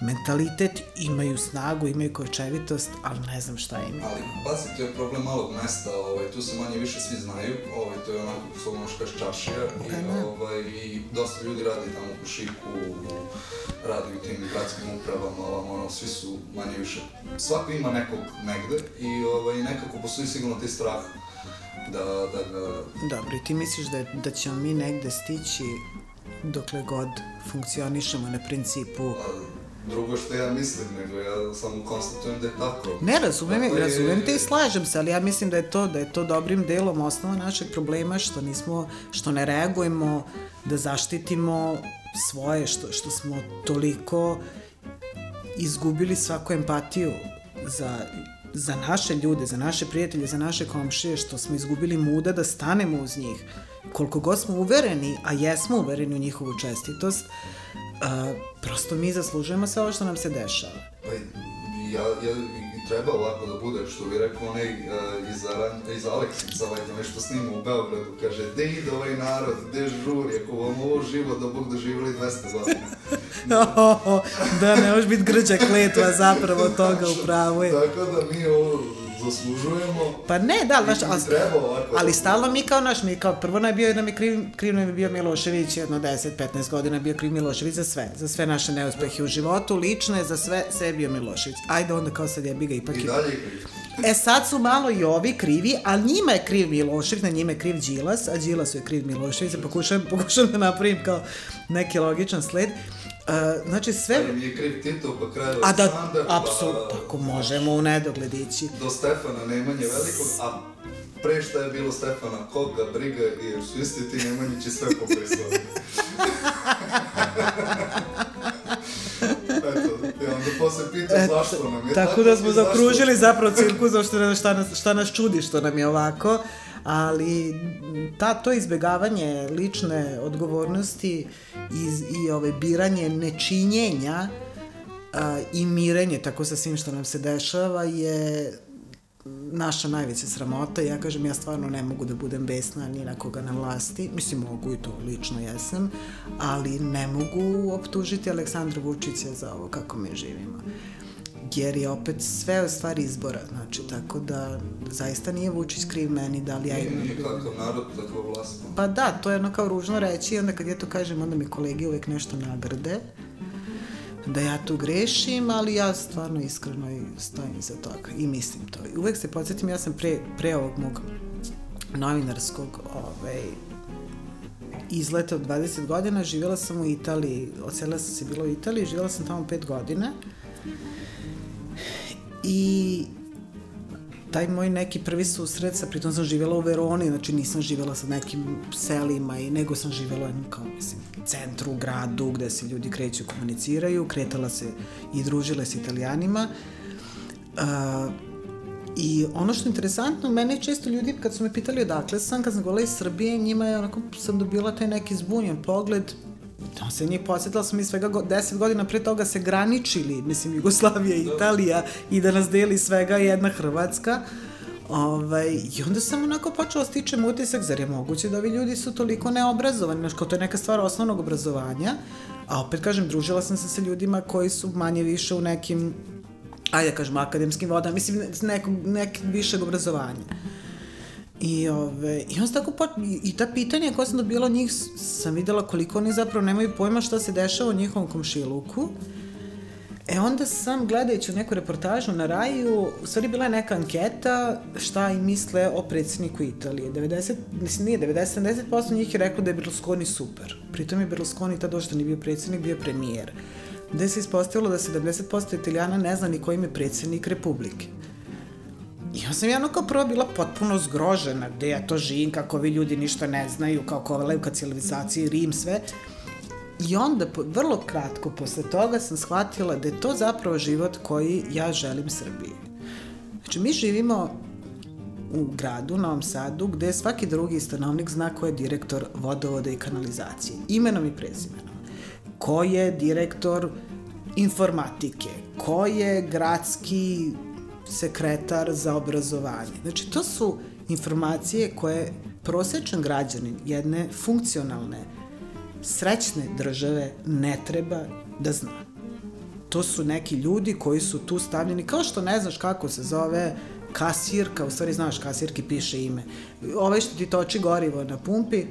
mentalitet, imaju snagu, imaju kočevitost, ali ne znam šta ima. Ali, pazi, to je problem malog mesta, ovaj, tu se manje više svi znaju, ovaj, to je onako, slovno što kažeš, čaršija, i, da. ovaj, i dosta ljudi radi tamo u Šiku, radi u tim gradskim upravama, ovamo, ono, svi su manje više, svako ima nekog negde i ovaj, nekako postoji sigurno taj strah da, da ga... Dobro, i ti misliš da, da ćemo mi negde stići dokle god funkcionišemo na principu Drugo što ja mislim, nego ja samo konstatujem da je tako. Ne, razumem, Dakle, razumem te i slažem se, ali ja mislim da je to da je to dobrim delom osnova našeg problema što nismo što ne reagujemo da zaštitimo svoje što što smo toliko izgubili svaku empatiju za za naše ljude, za naše prijatelje, za naše komšije, što smo izgubili muda da stanemo uz njih. Koliko god smo uvereni, a jesmo uvereni u njihovu čestitost, a, prosto mi zaslužujemo sve ovo što nam se dešava. Pa ja, ja, treba ovako da bude, što bi rekao onaj uh, iz, Aran, iz Aleksica, ovaj da nešto snima u Beogradu, kaže, gde ide ovaj narod, gde žuri, ako vam ovo živo, da Bog doživjeli 200 godina. da, ne može biti grđa kletva zapravo toga u pravu je. Tako da mi ovo zaslužujemo. Pa ne, da, znaš, ali, ali da- stalno mi kao naš, mi kao prvo nam je bio, nam je kriv, kriv nam je bio Milošević, jedno 10-15 godina je bio kriv Milošević za sve, za sve naše neuspehe u životu, lične, za sve, sve je bio Milošević. Ajde onda kao sad jebi ga ipak I je- dalje je kriv. E sad su malo i ovi krivi, a njima je kriv Milošević, na njima je kriv Đilas, a Đilasu je kriv Milošević, pokušam, pokušam da napravim kao neki logičan sled. Uh, znači sve... Ali je kriv Tito, pa kraj A da, Aleksandar, pa tako možemo u nedogled ići. do Stefana Nemanje velikog, a pre šta je bilo Stefana, koga briga, jer su isti ti Nemanjići sve pobrisali. Eto, i onda posle pita zašto nam je Tako da smo i zakružili zapravo cirkus, zašto ne, šta, nas, šta nas čudi što nam je ovako, ali ta, to izbjegavanje lične odgovornosti i, i ove biranje nečinjenja a, i mirenje tako sa svim što nam se dešava je naša najveća sramota. Ja kažem, ja stvarno ne mogu da budem besna ni na koga na vlasti. Mislim, mogu i to lično jesam, ali ne mogu optužiti Aleksandra Vučića za ovo kako mi živimo. Jer je opet sve u stvari izbora, znači, tako da zaista nije Vučić kriv meni, da li ja imam... nije kakav narod, takva vlast. Pa da, to je ono kao ružno reći i onda kad ja to kažem, onda mi kolege uvek nešto nagrade da ja tu grešim, ali ja stvarno iskreno i stojim za toga i mislim to. I uvek se podsjetim, ja sam pre, pre ovog mog novinarskog ovaj, izleta od 20 godina, živjela sam u Italiji, odselila sam se bila u Italiji, živjela sam tamo 5 godina i taj moj neki prvi susret sa, pritom sam živjela u Veroni, znači nisam živjela sa nekim selima, i nego sam živjela u jednom kao, mislim, centru, gradu, gde se ljudi kreću, komuniciraju, kretala se i družila s italijanima. Uh, I ono što je interesantno, mene često ljudi, kad su me pitali odakle sam, kad sam gola iz Srbije, njima je onako, sam dobila taj neki zbunjen pogled, to se njih podsjetila smo mi svega go, deset godina pre toga se graničili, mislim, Jugoslavija i Italija i da nas deli svega jedna Hrvatska. Ovaj, I onda sam onako počela stičem utisak, zar je moguće da ovi ljudi su toliko neobrazovani, znaš, kao to je neka stvar osnovnog obrazovanja, a opet kažem, družila sam se sa ljudima koji su manje više u nekim ajde da kažem, akademskim vodama, mislim, nekog, nekog višeg obrazovanja. I, ove, i on tako pot, i, ta pitanja koja sam dobila od njih sam videla koliko oni zapravo nemaju pojma šta se dešava u njihovom komšiluku. E onda sam, gledajući neku reportažu na Raju, u stvari bila je neka anketa šta im misle o predsjedniku Italije. 90, mislim nije 90, 70% njih je reklo da je Berlusconi super. Pritom je Berlusconi tada što nije bio predsjednik, bio premijer. Gde se ispostavilo da 70% italijana ne zna ni ko im je predsjednik Republike. I ja sam jedno kao prvo bila potpuno zgrožena, gde ja to živim, kako ovi ljudi ništa ne znaju, kao kovalaju ka civilizaciji, Rim, sve. I onda, vrlo kratko posle toga sam shvatila da je to zapravo život koji ja želim Srbiji. Znači, mi živimo u gradu, Novom Sadu, gde svaki drugi stanovnik zna ko je direktor vodovoda i kanalizacije. Imenom i prezimenom. Ko je direktor informatike, ko je gradski sekretar za obrazovanje. Znači, to su informacije koje prosečan građanin jedne funkcionalne, srećne države ne treba da zna. To su neki ljudi koji su tu stavljeni, kao što ne znaš kako se zove kasirka, u stvari znaš, kasirki piše ime. Ovaj što ti toči gorivo na pumpi,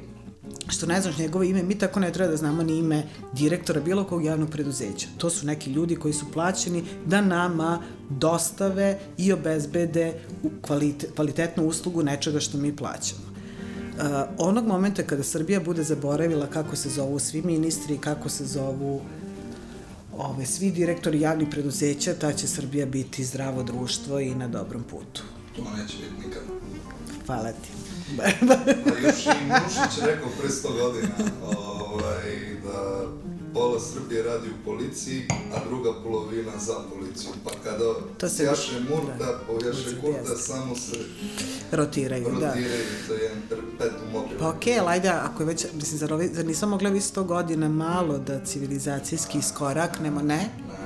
što ne znaš njegovo ime, mi tako ne treba da znamo ni ime direktora bilo kog javnog preduzeća. To su neki ljudi koji su plaćeni da nama dostave i obezbede kvalite, kvalitetnu uslugu nečega što mi plaćamo. Uh, onog momenta kada Srbija bude zaboravila kako se zovu svi ministri, kako se zovu ove, svi direktori javnih preduzeća, ta će Srbija biti zdravo društvo i na dobrom putu. To neće biti nikad. Hvala ti. Još i Nušić rekao pre 100 godina ovaj, da pola Srbije radi u policiji, a druga polovina za policiju. Pa kada to se jaše murta, da, pojaše kurta, samo se rotiraju, rotiraju da. za jedan perpetuum mobile. Pa okej, okay, ali ajde, ako je već, mislim, zar, ovi, zar nismo mogli vi 100 godina malo da civilizacijski iskoraknemo, ne? Ne, ne, ne,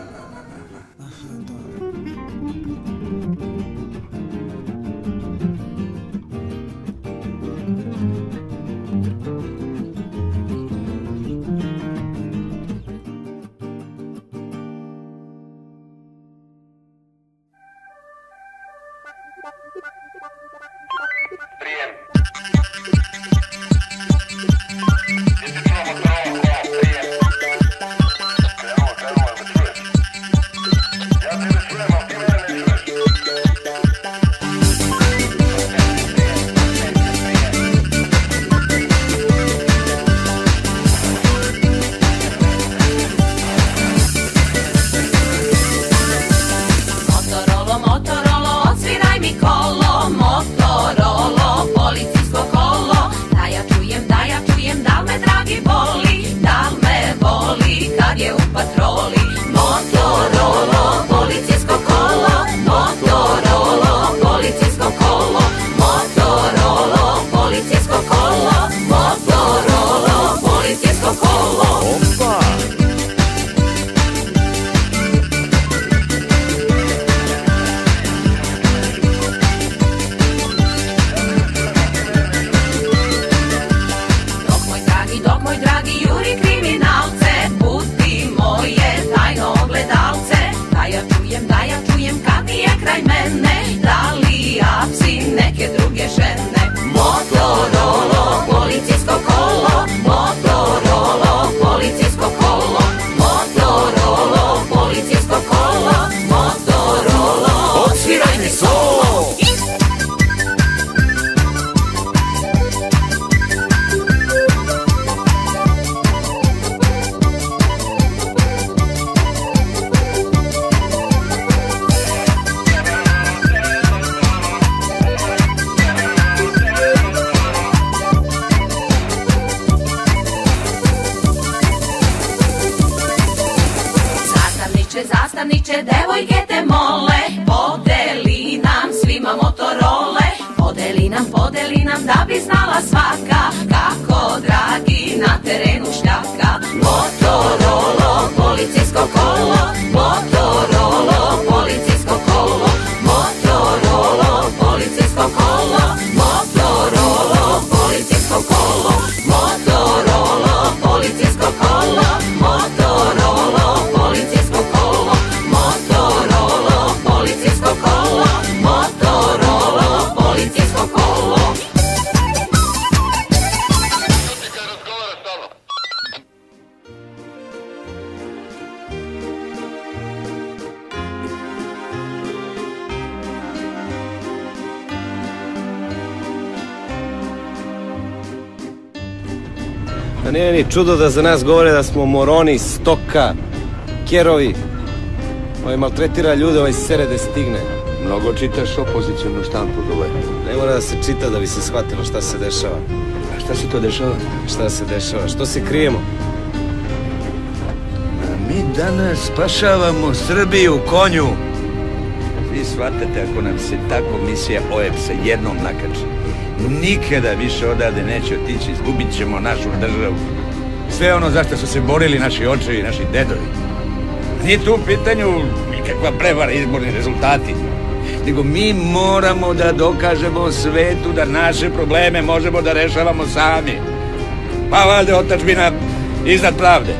čudo da za nas govore da smo moroni, stoka, kerovi. Ovaj maltretira ljude, ovaj sere da stigne. Mnogo čitaš opozicijonu štampu dole. Ne mora da se čita da bi se shvatilo šta se dešava. A šta se to dešava? Šta se dešava? Što se krijemo? Mi danas spašavamo Srbiju konju. Vi shvatate ako nam se tako misija OEPS-a jednom nakače. Nikada više odavde neće otići, izgubit ćemo našu državu. Sve ono zašto su se borili naši očevi, naši dedovi. Nije tu u pitanju nikakva prevara izborni rezultati. Nego mi moramo da dokažemo svetu da naše probleme možemo da rešavamo sami. Pa valjda otačbina iznad pravde.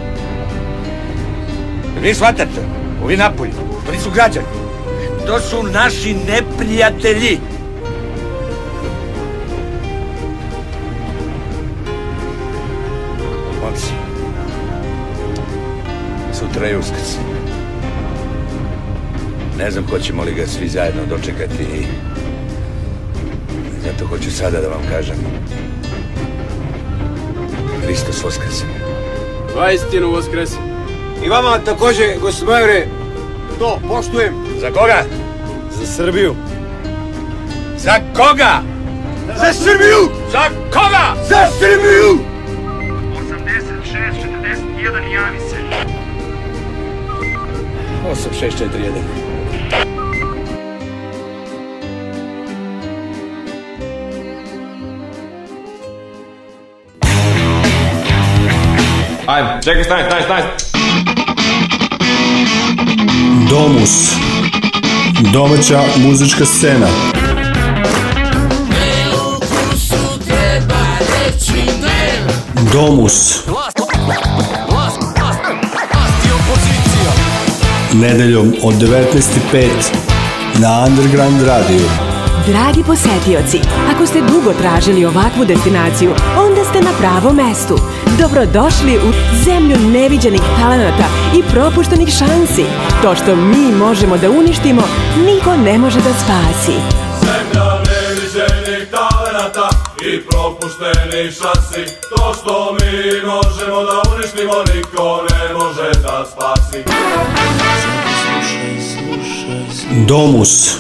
Vi shvatate, ovi napolju, to nisu građani. To su naši neprijatelji. Sutra je uskrs. Ne znam hoćemo li ga svi zajedno dočekati i zato hoću sada da vam kažem. Hristos Voskres. Vaistinu voskres. I vama takođe, gospodine Majore, to poštujem. Za koga? Za Srbiju. Za koga? Za Srbiju! Za koga? Za Srbiju! 8641. Ajde, čekaj, stani, stani, stani. Domus. Domaća muzička scena. Domus. Nedeljom od 19.05 na Underground Radio. Dragi posetioci, ako ste dugo tražili ovakvu destinaciju, onda ste na pravom mestu. Dobrodošli u zemlju neviđenih talenata i propuštenih šansi. To što mi možemo da uništimo, niko ne može da spasi. I propušteni šansi To što mi možemo da uništimo niko ne može da spasi. Domus.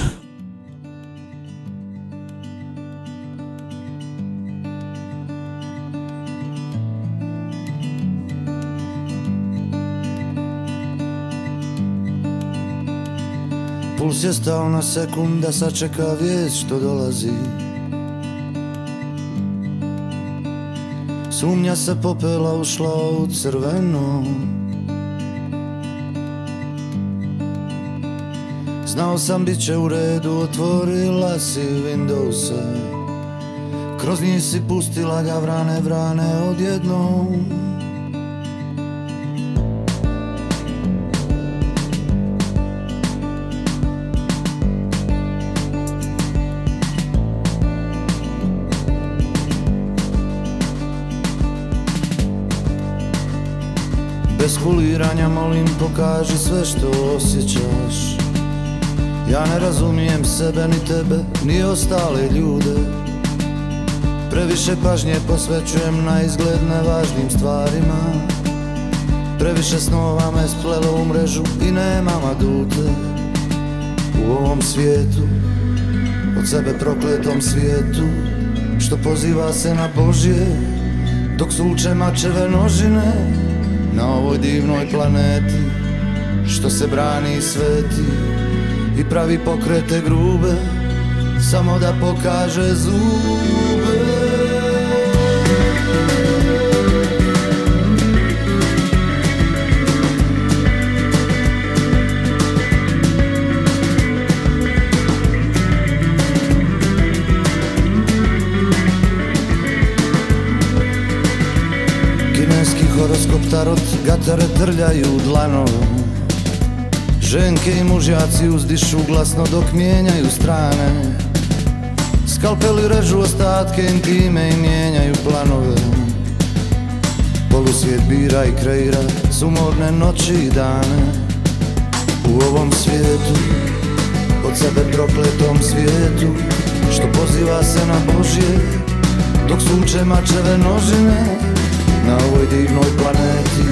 Puls je stao na sekund da sačeka vijest što dolazi Sumnja se popela ušla u crveno. Znao sam bit će u redu, otvorila si Windowse Kroz njih si pustila ga vrane, vrane odjednom Kuliranja molim pokaži sve što osjećaš. Ja ne razumijem sebe ni tebe ni ostale ljude. Previše pažnje posvećujem na izgled nevažnim stvarima. Previše snova me splelo u mrežu i nemam adute U ovom svijetu, od sebe prokletom svijetu Što poziva se na Božje, dok suče mačeve nožine Na ovoj divnoj planeti, što se brani i sveti I pravi pokrete grube, Samo da pokaže zube horoskop tarot gatare trljaju dlanom. Ženke i mužjaci uzdišu glasno dok mijenjaju strane. Skalpeli režu ostatke intime i mijenjaju planove. Polusvijet bira i kreira sumorne noći i dane. U ovom svijetu, od sebe prokletom svijetu Što poziva se na Božje, dok sunče mačeve nožine Na ovoj divnoj planeti,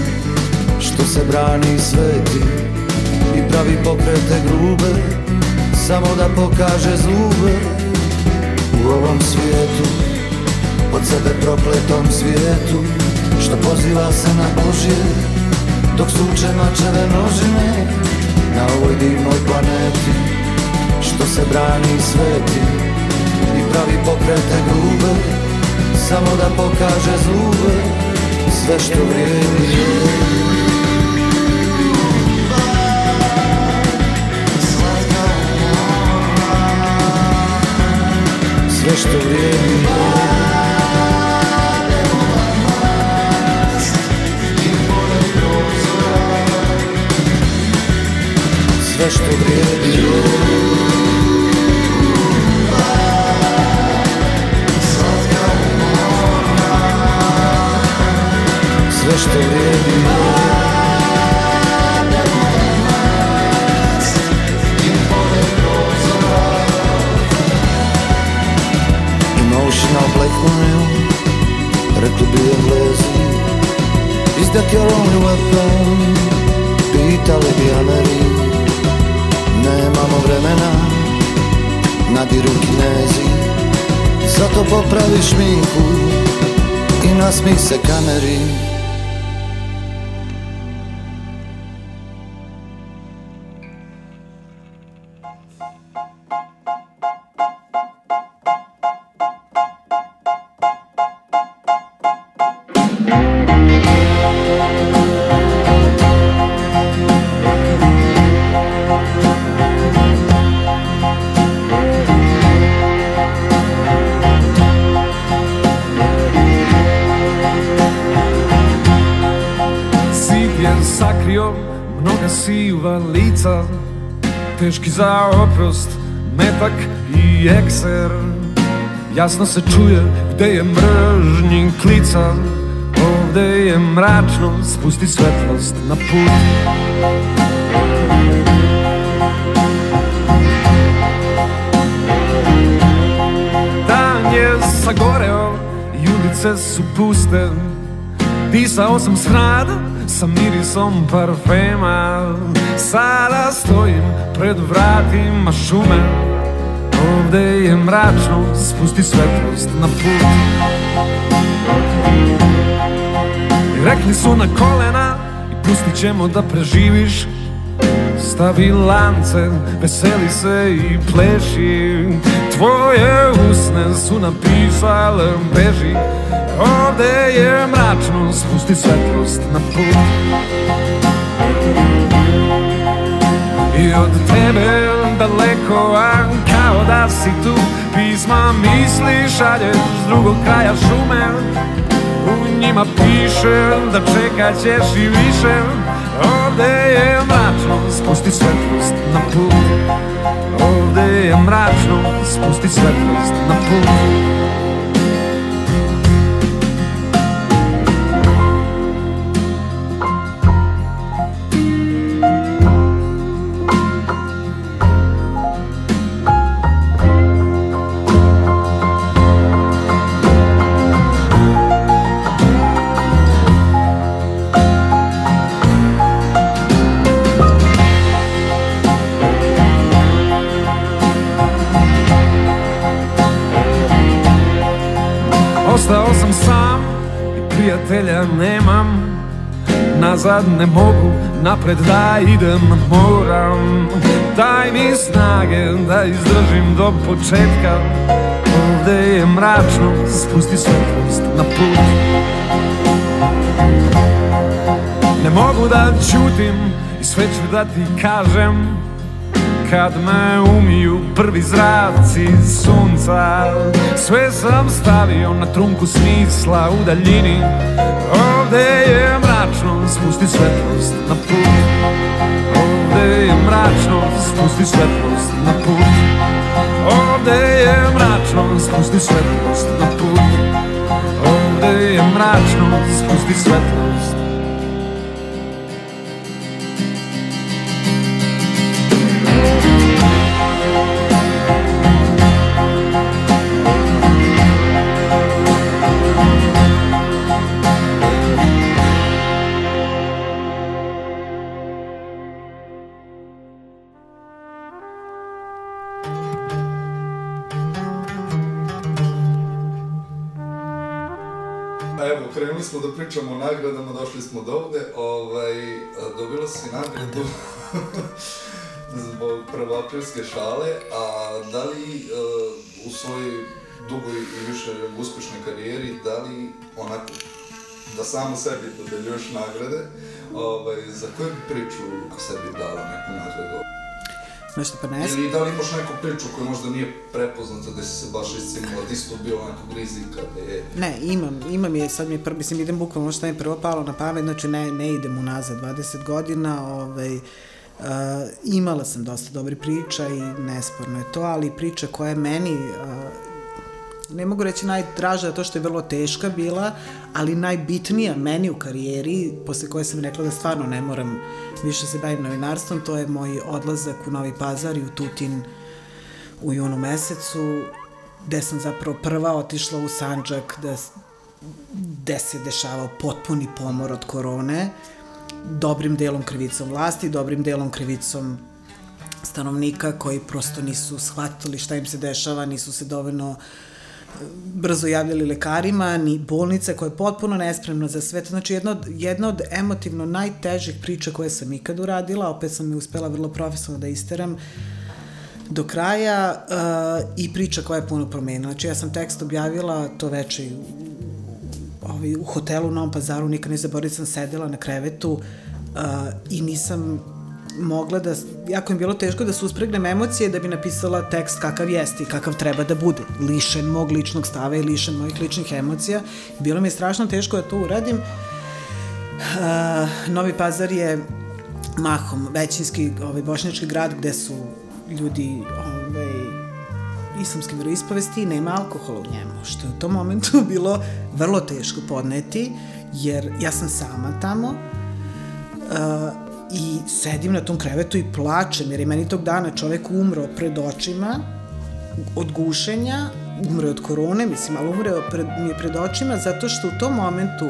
što se brani i sveti i pravi pokrete grube Samo da pokaže zube U ovom svijetu Od sebe prokletom svijetu Što poziva se na Božje Dok suče mačeve nožine Na ovoj divnoj planeti Što se brani i sveti I pravi pokrete grube Samo da pokaže zube Sve što vrijedi sve što vrijedi popravi šminku I nasmih se kameri mračno, spusti svetlost na put. Dan je sagoreo i ulice su puste. Pisao sam s hrada sa mirisom parfema. Sada stojim pred vratima šume. Ovde je mračno, spusti svetlost na put rekli su na kolena i pustit ćemo da preživiš. Stavi lance, veseli se i pleši. Tvoje usne su napisale beži. Ovde je mračno, spusti svetlost na put. I od tebe daleko, a kao da si tu. Pisma misli šalješ s drugog kraja šume U njima piše da čekat ćeš i više. Ovde je mračno, spusti svetlost na put. Ovde je mračno, spusti svetlost na put Nazad ne mogu, napred da idem moram. Daj mi snage da izdržim do početka. Ovde je mračno, spusti svetlost na put. Ne mogu da ćutim i sve ću da ti kažem Kad me umiju prvi zraci sunca. Sve sam stavio na trunku smisla u daljini. Ovde je mračno, spusti svetlost na put. Ovde je mračno, spusti svetlost na put. Ovde je mračno, spusti svetlost na put. Ovde je mračno, spusti svetlost smo da pričamo o nagradama, došli smo do ovde. Ovaj, dobila si nagradu zbog prvoaprilske šale, a da li uh, u svojoj dugoj i više uspešnoj karijeri, da li onako da samo sebi dodeljuješ nagrade, ovaj, za koju bi priču sebi dala neku nagradu? Nešto pa ne Ili da li imaš neku priču koja možda nije prepoznata, gde si se baš iscinila, da isto bio nekog rizika, gde je... Ne, imam, imam je, sad mi je prvo, mislim, idem bukvalno što mi je prvo palo na pamet, znači ne, ne idem unazad 20 godina, ovaj, uh, imala sam dosta dobri priča i nesporno je to, ali priča koja je meni, uh, ne mogu reći najdraža to što je vrlo teška bila, ali najbitnija meni u karijeri, posle koje sam rekla da stvarno ne moram više se bavim novinarstvom, to je moj odlazak u Novi Pazar i u Tutin u junu mesecu, gde sam zapravo prva otišla u Sanđak, da, gde se dešavao potpuni pomor od korone, dobrim delom krivicom vlasti, dobrim delom krivicom stanovnika koji prosto nisu shvatili šta im se dešava, nisu se dovoljno brzo javljali lekarima, ni bolnice koja je potpuno nespremna za sve to. Znači, jedna od, jedna od emotivno najtežih priča koje sam ikad uradila, opet sam mi uspela vrlo profesionalno da isteram, do kraja uh, i priča koja je puno promenila. Znači, ja sam tekst objavila to veče ovaj, u hotelu u Novom pazaru, nikad ne zaboravim, sam sedela na krevetu uh, i nisam mogla da, jako mi bilo teško da se uspregnem emocije da bi napisala tekst kakav jeste i kakav treba da bude, lišen mog ličnog stava i lišen mojih ličnih emocija. Bilo mi je strašno teško da to uradim. Uh, Novi Pazar je mahom većinski ovaj, bošnjački grad gde su ljudi ovaj, islamske veroispovesti i nema alkohola u njemu, što je u tom momentu bilo vrlo teško podneti, jer ja sam sama tamo, uh, i sedim na tom krevetu i plačem, jer je meni tog dana čovek umro pred očima od gušenja, umre od korone, mislim, ali umre pred, mi je pred očima zato što u tom momentu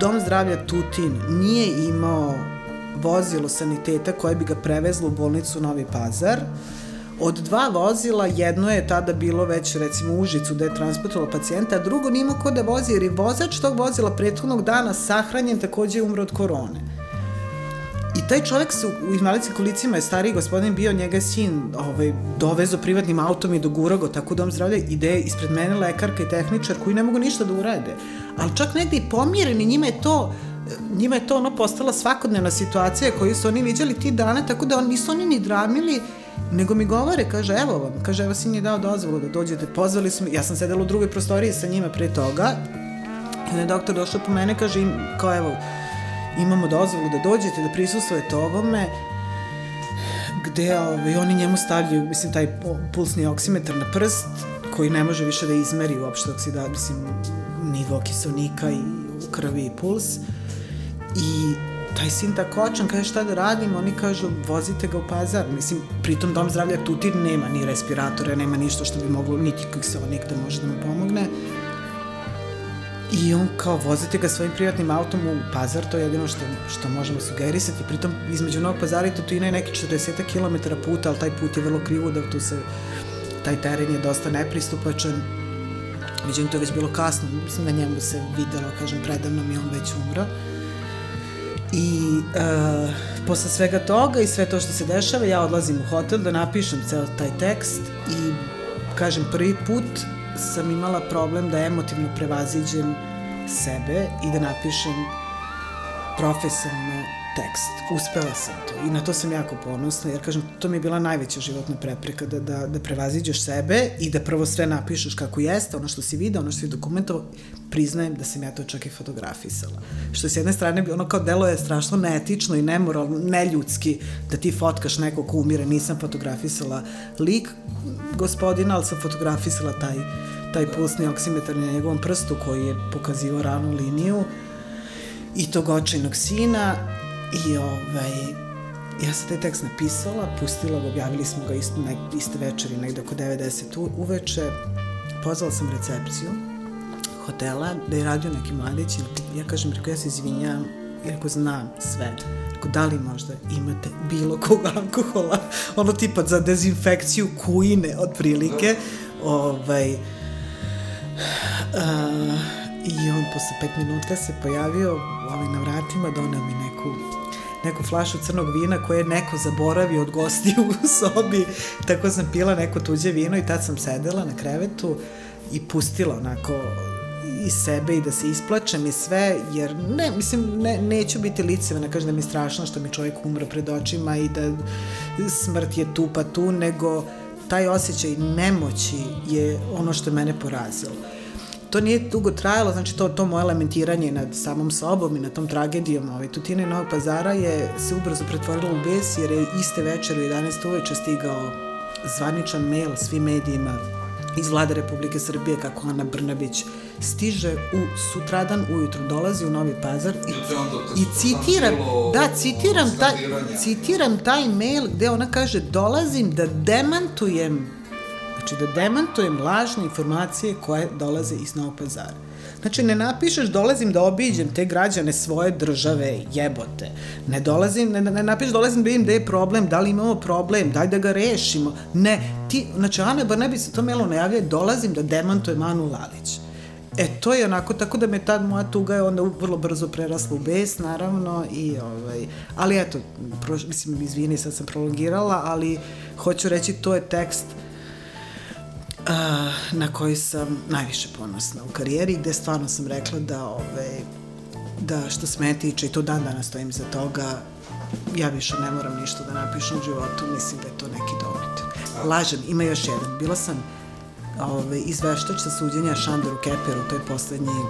Dom zdravlja Tutin nije imao vozilo saniteta koje bi ga prevezlo u bolnicu Novi Pazar. Od dva vozila, jedno je tada bilo već recimo u Užicu da je transportovalo pacijenta, a drugo nima ko da vozi jer je vozač tog vozila prethodnog dana sahranjen takođe je umro od korone. I taj čovek se u invalidskim kolicima je stariji gospodin bio, njega je sin ovaj, dovezo privatnim autom i dogurao go tako dom zdravlja ide ispred mene lekarka i tehničar koji ne mogu ništa da urade. Ali čak negde i pomireni, njima je to njima je to ono postala svakodnevna situacija koju su oni viđali ti dana, tako da on, nisu oni ni dramili, nego mi govore, kaže, evo vam, kaže, evo sin je dao dozvolu da dođete, pozvali smo, ja sam sedela u drugoj prostoriji sa njima pre toga, i onda je doktor došao po mene, kaže, kao evo, imamo dozvolu da dođete, da prisustujete ovome, gde ovaj, oni njemu stavljaju, mislim, taj pulsni oksimetar na prst, koji ne može više da izmeri uopšte oksida, mislim, nivo kiselnika i u krvi i puls. I taj sin tako očan, kaže šta da radim, oni kažu vozite ga u pazar, mislim, pritom dom zdravlja Tutin nema ni respiratore, nema ništa što bi moglo, niti kiselnik da može da mu pomogne. I on kao vozite ga svojim privatnim autom u pazar, to je jedino što, što možemo sugerisati. Pritom između Novog pazara i Tutina je neki 40 km puta, ali taj put je vrlo krivo da tu se taj teren je dosta nepristupačan. Međutim, to je već bilo kasno, mislim da njemu se videlo, kažem, predavno mi on već umro. I uh, posle svega toga i sve to što se dešava, ja odlazim u hotel da napišem ceo taj tekst i kažem, prvi put sam imala problem da emotivno prevaziđem sebe i da napišem profesionalno tekst. Uspela sam to i na to sam jako ponosna jer kažem to mi je bila najveća životna prepreka da, da, da prevaziđeš sebe i da prvo sve napišeš kako jeste, ono što si video, ono što si dokumentovao, priznajem da sam ja to čak i fotografisala. Što s jedne strane bi ono kao delo je strašno neetično i nemoralno, neljudski da ti fotkaš nekog ko umire, nisam fotografisala lik gospodina, ali sam fotografisala taj, taj pulsni oksimetar na njegovom prstu koji je pokazivao ravnu liniju i tog očajnog sina i ovaj, ja sam taj tekst napisala, pustila ga, objavili smo ga isto, ne, iste večeri, negde oko 90 u, uveče, pozvala sam recepciju hotela, da je radio neki mladić, ja kažem, rekao, ja se izvinjam, i rekao, znam sve. Rekao, da li možda imate bilo kog alkohola, ono tipa za dezinfekciju kujine, otprilike, ovaj, uh, I on posle pet minuta se pojavio ovaj, na vratima, donao mi neku neku flašu crnog vina koje je neko zaboravio od gostiju u sobi, tako sam pila neko tuđe vino i tad sam sedela na krevetu i pustila onako i sebe i da se isplačem i sve, jer ne, mislim, ne, neću biti liceva, ne kažem da mi je strašno što mi čovjek umre pred očima i da smrt je tu pa tu, nego taj osjećaj nemoći je ono što je mene porazilo to nije dugo trajalo, znači to, to moje lamentiranje nad samom sobom i nad tom tragedijom ovaj, Tutine i Novog pazara je se ubrzo pretvorilo u bes jer je iste večer u 11 uveče stigao zvaničan mail svim medijima iz vlade Republike Srbije kako Ana Brnabić stiže u sutradan ujutru dolazi u Novi Pazar i, i citiram da citiram taj, citiram taj mail gde ona kaže dolazim da demantujem Znači da demantujem lažne informacije koje dolaze iz Novog pazara. Znači ne napišeš dolazim da obiđem te građane svoje države, jebote. Ne dolazim, ne, ne napišeš dolazim da vidim gde je problem, da li imamo problem, daj da ga rešimo. Ne, ti, znači Ana Barnebi se to melo najavlja, dolazim da demantujem Anu Lalić. E, to je onako, tako da me tad moja tuga je onda vrlo brzo prerasla u bes, naravno, i ovaj, ali eto, pro, mislim, izvini, sad sam prolongirala, ali hoću reći, to je tekst uh, na koji sam najviše ponosna u karijeri, gde stvarno sam rekla da, ove, da što se mene tiče, i to dan danas stojim za toga, ja više ne moram ništa da napišem u životu, mislim da je to neki domet. Lažem, ima još jedan. Bila sam ove, izveštač sa suđenja Šandoru Keperu, to je poslednji,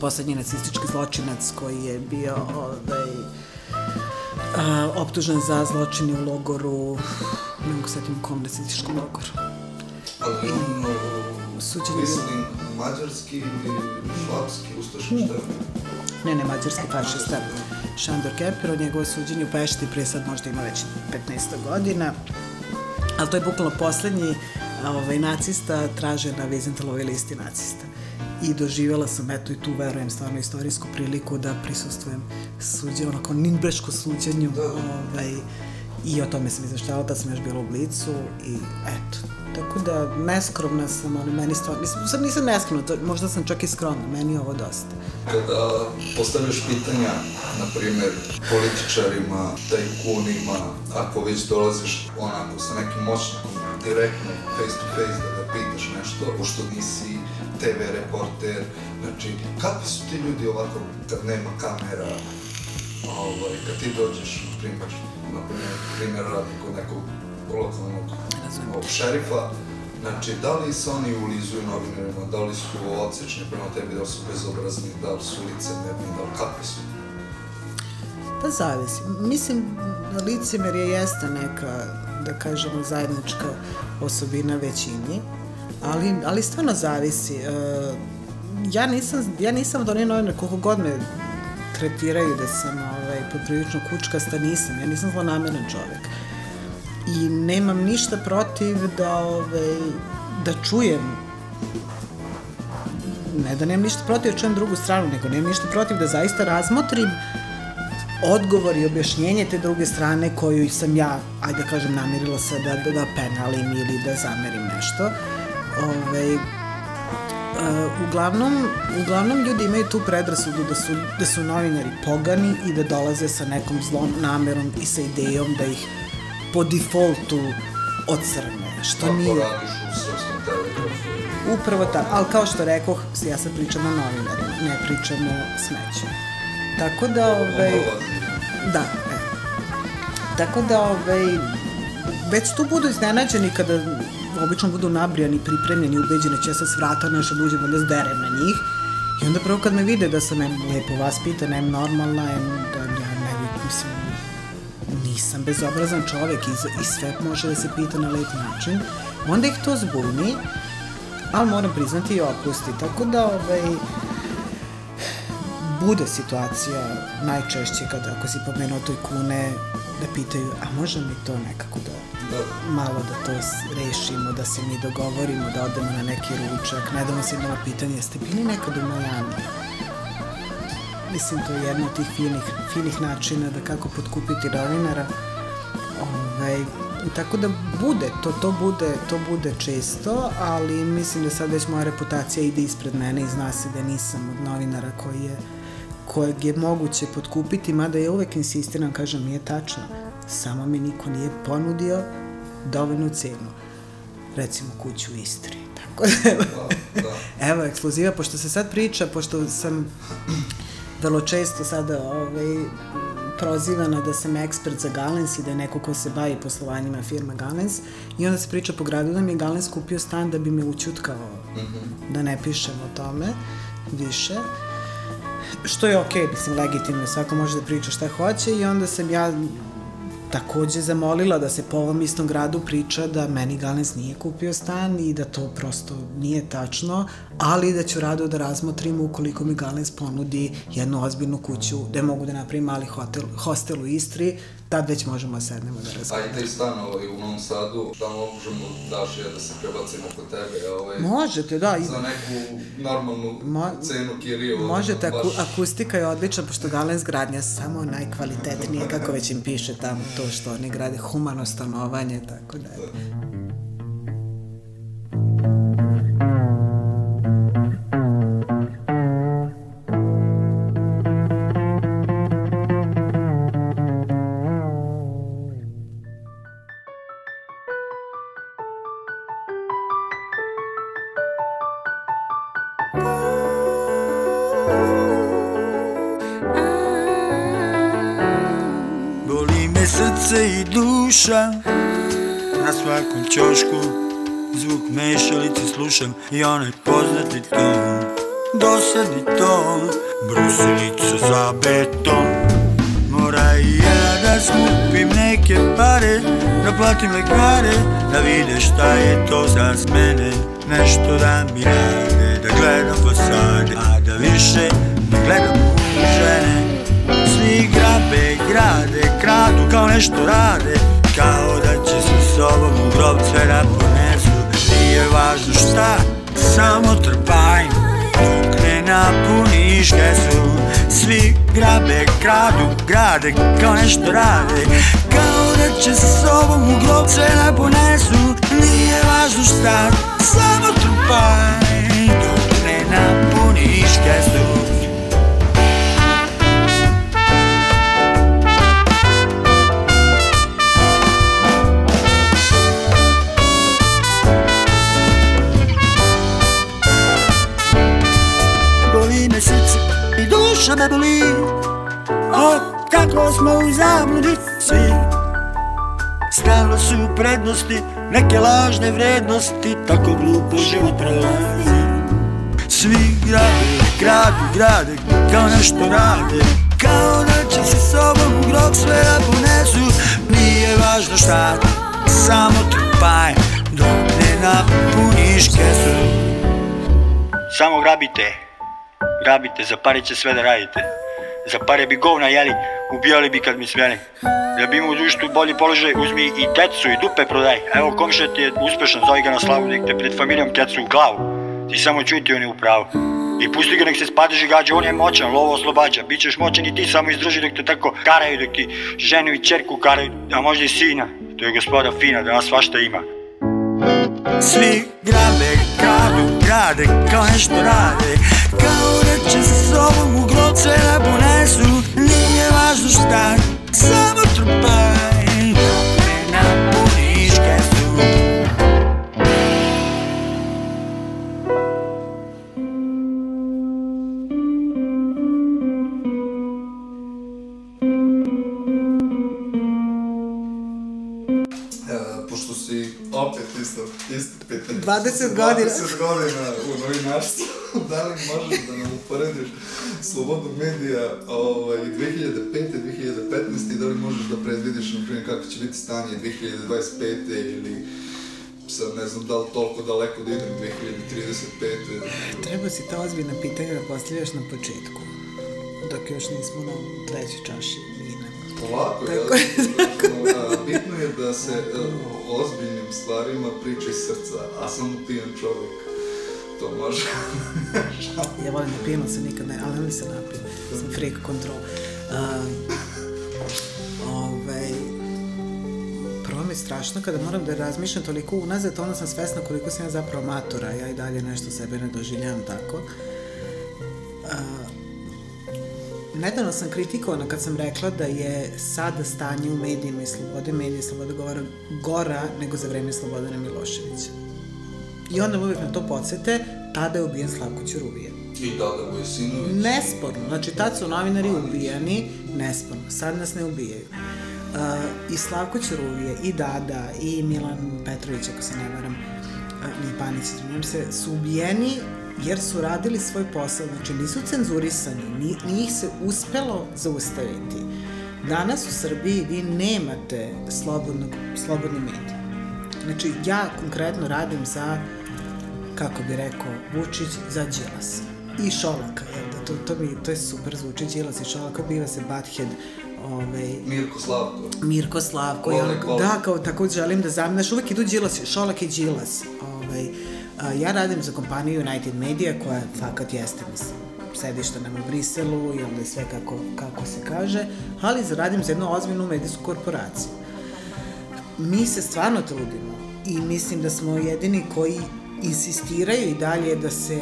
poslednji nacistički zločinac koji je bio ovaj, a, optužen za zločine u logoru, ne mogu setim u kom nacističkom logoru suđenje... Mislim, mađarski ili švapski ustaš, šta je? Ne, ne, mađarski fašista. Šandor od njegove suđenje u Pešti, prije sad možda ima već 15 godina, ali to je bukvalno poslednji ovaj, nacista traže na Vizentelovoj listi nacista. I doživjela sam, eto i tu verujem, stvarno istorijsku priliku da prisustujem suđe, onako ninbreško suđenju, da. ovaj, i o tome sam izveštavala, da sam još bila u Blicu i eto, Tako da, neskromna sam, ali meni stvarno, mislim, sad nisam neskromna, to, možda sam čak i skromna, meni je ovo dosta. Kada postavljaš pitanja, na primer, političarima, tajkunima, ako već dolaziš onako sa nekim moćnikom, direktno, face to face, da ga pitaš nešto, pošto nisi TV reporter, znači, kakvi su ti ljudi ovako, kad nema kamera, ovaj, kad ti dođeš, na primer, na primer radi kod nekog lokalnog ovog šerifa, Znači, da li se oni ulizuju novinarima, da li su odsečni prema tebi, da li su bezobrazni, da li su licemerni, da li kakvi su? Pa zavisi. Mislim, licemerje jeste neka, da kažemo, zajednička osobina većini, ali, ali stvarno zavisi. E, ja nisam, ja nisam od onih novinar, koliko god me tretiraju da sam ovaj, poprilično kučkasta, nisam. Ja nisam zlonameran čovek i nemam ništa protiv da, ove, da čujem ne da nemam ništa protiv da čujem drugu stranu, nego nemam ništa protiv da zaista razmotrim odgovor i objašnjenje te druge strane koju sam ja, ajde da kažem, namirila se da, da, da penalim ili da zamerim nešto. Ove, uglavnom, uglavnom ljudi imaju tu predrasudu da su, da su novinari pogani i da dolaze sa nekom zlom namerom i sa idejom da ih po defaultu ocrne, što nije... u srpskom telegrafu? Upravo tako, ali kao što rekoh, ja sad pričam o novinarima, ne pričam o smeću. Tako da, ovaj, da, e. Tako da, ovaj, već tu budu iznenađeni kada obično budu nabrijani, pripremljeni, ubeđeni će sad s vrata nešto da uđem, da zderem na njih. I onda prvo kad me vide da sam em lepo vaspitana, em normalna, em da ja ne vidim, mislim, nisam bezobrazan čovek i, i sve može da se pita na lep način, onda ih to zbuni, ali moram priznati i opusti. Tako da, ovaj, bude situacija najčešće kada ako si pomenuo toj kune da pitaju, a može mi to nekako da, da malo da to rešimo, da se mi dogovorimo, da odemo na neki ručak. Nedavno sam imala pitanje, jeste bili nekad u Miami? Mislim, to je jedno od tih finih, finih načina da kako potkupiti novinara. Ovaj, tako da bude, to, to bude, to bude često, ali mislim da sad već moja reputacija ide ispred mene i zna se da nisam od novinara koji je kojeg je moguće potkupiti, mada ja uvek insistiram, kažem, nije tačno. Samo mi niko nije ponudio dovoljnu cenu. Recimo kuću u Istri. Tako da, evo, evo ekskluziva, pošto se sad priča, pošto sam vrlo često sada ovaj, prozivana da sam ekspert za Galens i da je neko ko se bavi poslovanjima firma Galens i onda se priča po gradu da mi je Galens kupio stan da bi me učutkao da ne pišem o tome više što je okej, mislim, legitimno, svako može da priča šta hoće i onda sam ja takođe zamolila da se po ovom istom gradu priča da meni Galens nije kupio stan i da to prosto nije tačno, ali da ću rado da razmotrim ukoliko mi Galens ponudi jednu ozbiljnu kuću gde mogu da napravim mali hotel, hostel u Istri, tad već možemo da sednemo da A razgovaramo. i taj stan ovaj, u Novom Sadu, da možemo daš ja da se prebacimo kod tebe, ovaj, Možete, da. i- za neku normalnu Mo- cenu kiriju. Možete, ono, baš- akustika je odlična, pošto Galens gradnja samo najkvalitetnije, kako već im piše tamo to što oni grade, humano stanovanje, tako da. Boli duša Na svakom ćošku Zvuk mešalice slušam I onaj poznati ton. Dosadni ton Brusilica za beton. Mora i ja da skupim neke pare Da platim lekare Da vide šta je to za mene. Nešto da mi rade Da gledam fasade A da više ne gledam u žene. Svi grabe, grade, kradu kao nešto rade Kao da će sa sobom u grob sve da ponesu. Nije važno šta, samo trpaj. Dok ne napuniš kesu Svi grabe, kradu, grade kao nešto rade. Kao da će sa sobom u grob sve da ponesu. Nije važno šta, samo trpaj. Dok ne napuniš kesu me O, kako smo u svi. Stalno su prednosti, neke lažne vrednosti Tako glupo život prolazi Svi grade, gradu, grade, kao nešto rade. Kao da će sa sobom u grob sve da ponesu. Nije važno šta, samo trpaj Dok ne napuniš kesu. Samo grabite, grabite, za pare će sve da radite. Za pare bi govna jeli, ubijali bi kad mi sveli. Da bi imao u društvu bolji položaj, uzmi i decu i dupe prodaj. Evo komšija ti je uspešan, zovi ga na slavu, nek te pred familijom kecu u glavu. Ti samo čuti, on je u pravu. I pusti ga nek se spadeži gađa, on je moćan, lovo oslobađa. Bićeš moćan i ti samo izdrži dok te tako karaju, dok ti ženu i čerku karaju, a možda i sina. To je gospoda fina, da nas svašta ima. Svi grabe, kradu, grade, kao nešto rade Kao da će sa sobom u sve da ponesu. Nije važno šta, samo trpaj 15, 20 godina. 20 godina u novinarstvu, da li možeš da nam uporediš slobodu medija ovaj, 2005. 2015. i da li možeš da predvidiš, na primjer, kako će biti stanje 2025. ili sad ne znam da li toliko daleko da idem 2035. Treba si ta ozbiljna pitanja da postavljaš na početku, dok još nismo na trećoj čaši vina. Polako, tako, ja, tako, da, bitno je da se e, o ozbiljnim stvarima priča iz srca, a samo pijan čovjek to može. Ja volim da pijem, se nikad ne, ali ne se napijem. Sam freak control. Uh, ovaj, prvo mi je strašno kada moram da razmišljam toliko unazad, onda sam svesna koliko sam ja zapravo matora, ja i dalje nešto sebe ne doživljavam tako. Nedavno sam kritikovana kad sam rekla da je sada stanje u medijima i slobode medija i slobode govora gora nego za vreme Slobodana Miloševića. I onda me uvijek na to podsjete, tada je ubijen Slavko Ćuruvije. I Dada Vojsinović. Nesporno, znači tad su novinari ubijani, nesporno, sad nas ne ubijaju. Uh, I Slavko Ćuruvije, i Dada, i Milan Petrović, ako se ne varam, uh, ni Panić, izvinjam se, su ubijeni jer su radili svoj posao, znači nisu cenzurisani, ni, nije ih se uspelo zaustaviti. Danas u Srbiji vi nemate slobodnog, slobodni medij. Znači, ja konkretno radim za, kako bi rekao, Vučić za Đilas. I Šolaka, jel da, to, to, mi, to je super, zvuči Đilas i Šolaka, biva se Butthead, ovaj, Mirko Slavko. Mirko Slavko, ono, vole. da, kao tako želim da zamnaš, uvek idu Đilas, Šolak i Đilas. Ovaj, ja radim za kompaniju United Media, koja fakat jeste, mislim, sedište nam u Briselu i onda sve kako, kako se kaže, ali radim za jednu ozbiljnu medijsku korporaciju. Mi se stvarno trudimo i mislim da smo jedini koji insistiraju i dalje da se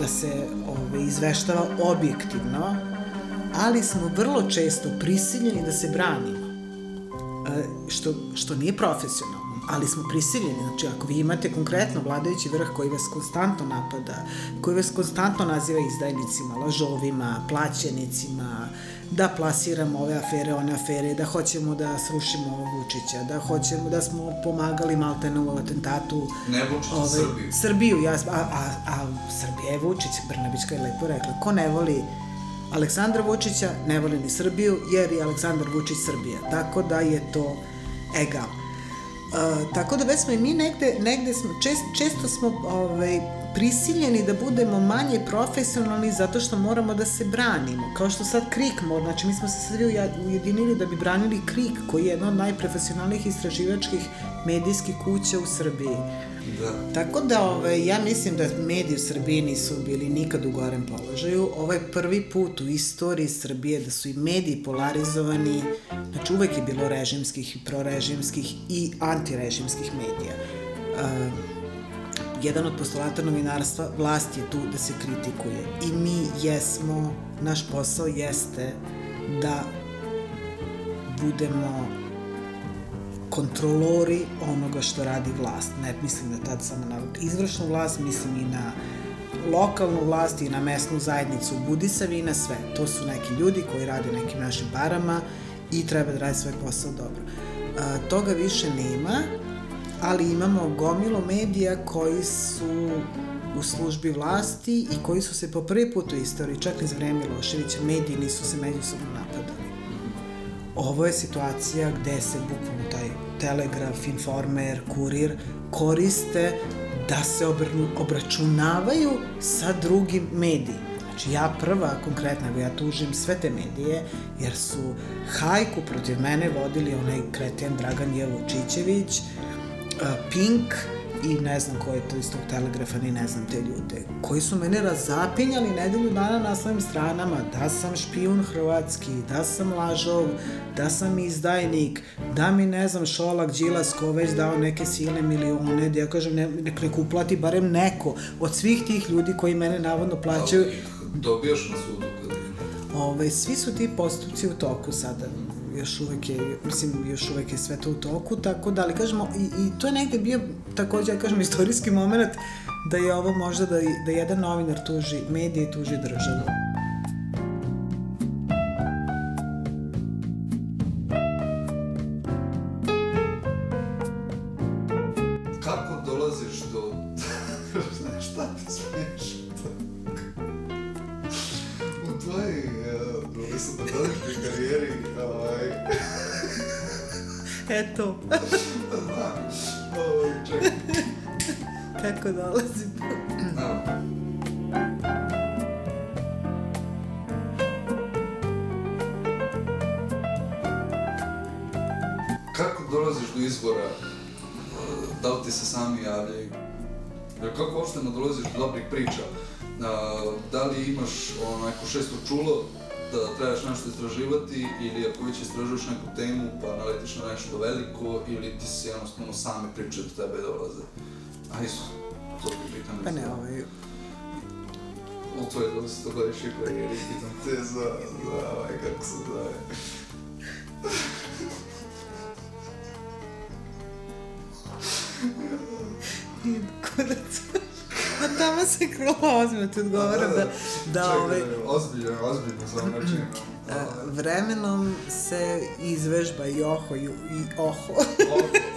da se ove, izveštava objektivno, ali smo vrlo često prisiljeni da se branimo. E, što, što nije profesionalno, ali smo prisiljeni. Znači, ako vi imate konkretno vladajući vrh koji vas konstantno napada, koji vas konstantno naziva izdajnicima, lažovima, plaćenicima, da plasiramo ove afere, one afere, da hoćemo da srušimo Vučića, da hoćemo da smo pomagali Maltene u atentatu. Ne Vučića, Srbiju. Srbiju, ja, a, a, a Srbija je Vučić, Brnabićka je lepo rekla. Ko ne voli Aleksandra Vučića, ne voli ni Srbiju, jer je Aleksandar Vučić Srbija. Tako da je to egal. Uh, tako da već smo i mi negde, negde smo, čest, često smo ovaj, prisiljeni da budemo manje profesionalni zato što moramo da se branimo. Kao što sad KRIK mora, znači mi smo se svi ujedinili da bi branili KRIK koji je jedna od najprofesionalnijih istraživačkih medijskih kuća u Srbiji. Da. Tako da ovaj, ja mislim da mediji u Srbiji nisu bili nikad u gorem položaju. Ovo je prvi put u istoriji Srbije da su i mediji polarizovani, znači uvek je bilo režimskih i prorežimskih i antirežimskih medija. Uh, jedan od postulata novinarstva, vlast je tu da se kritikuje. I mi jesmo, naš posao jeste da budemo kontrolori onoga što radi vlast. Ne mislim da tad samo na izvršnu vlast, mislim i na lokalnu vlast i na mesnu zajednicu u Budisavi i na sve. To su neki ljudi koji rade nekim našim parama i treba da radi svoj posao dobro. A, toga više nema, ali imamo gomilo medija koji su u službi vlasti i koji su se po prvi put u istoriji, čak i za vreme Miloševića, mediji nisu se međusobno napadali. Ovo je situacija gde se bukvalno taj telegraf, informer, kurir koriste da se obrnu, obračunavaju sa drugim medijima. Znači ja prva konkretno, ja tužim sve te medije, jer su hajku protiv mene vodili onaj kreten Dragan Jevučićević, uh, Pink i ne znam ko je to iz tog telegrafa, ni ne znam te ljude, koji su mene razapinjali nedelju dana na svojim stranama, da sam špijun hrvatski, da sam lažov, da sam izdajnik, da mi ne znam Šolak, Đilas, ko već dao neke silne milione, da ja kažem, ne, nek, nek uplati barem neko od svih tih ljudi koji mene navodno plaćaju. Dobijaš na sudu Ove, svi su ti postupci u toku sada još uvek je, mislim, još uvek je sve to u toku, tako da, ali kažemo, i, i to je negde bio, takođe, ja kažem, istorijski moment da je ovo možda da, da jedan novinar tuži medije i tuži državu. Znam. Ovaj, čekaj. Kako? Kako dolaziš do izvora? Da li ti se sami javljaju? Kako uopšte dolaziš do dobrih priča? A, Da li imaš ono, neko šesto čulo da trebaš nešto istraživati ili ako već istražuješ neku temu pa naletiš na nešto veliko ili ti se jednostavno same priče do tebe dolaze? Ajde, to ti pitam. Pa ne, ovaj, U tvojoj 20 godišnjoj karijeri pitam te za, za ovaj, kako se zove. Nije kurac. Na tamo se krula ozbiljno ti odgovaram da, da, Čekaj, ovaj, ozbiljno, ozbiljno način. e, vremenom se izvežba i oho i, i oho.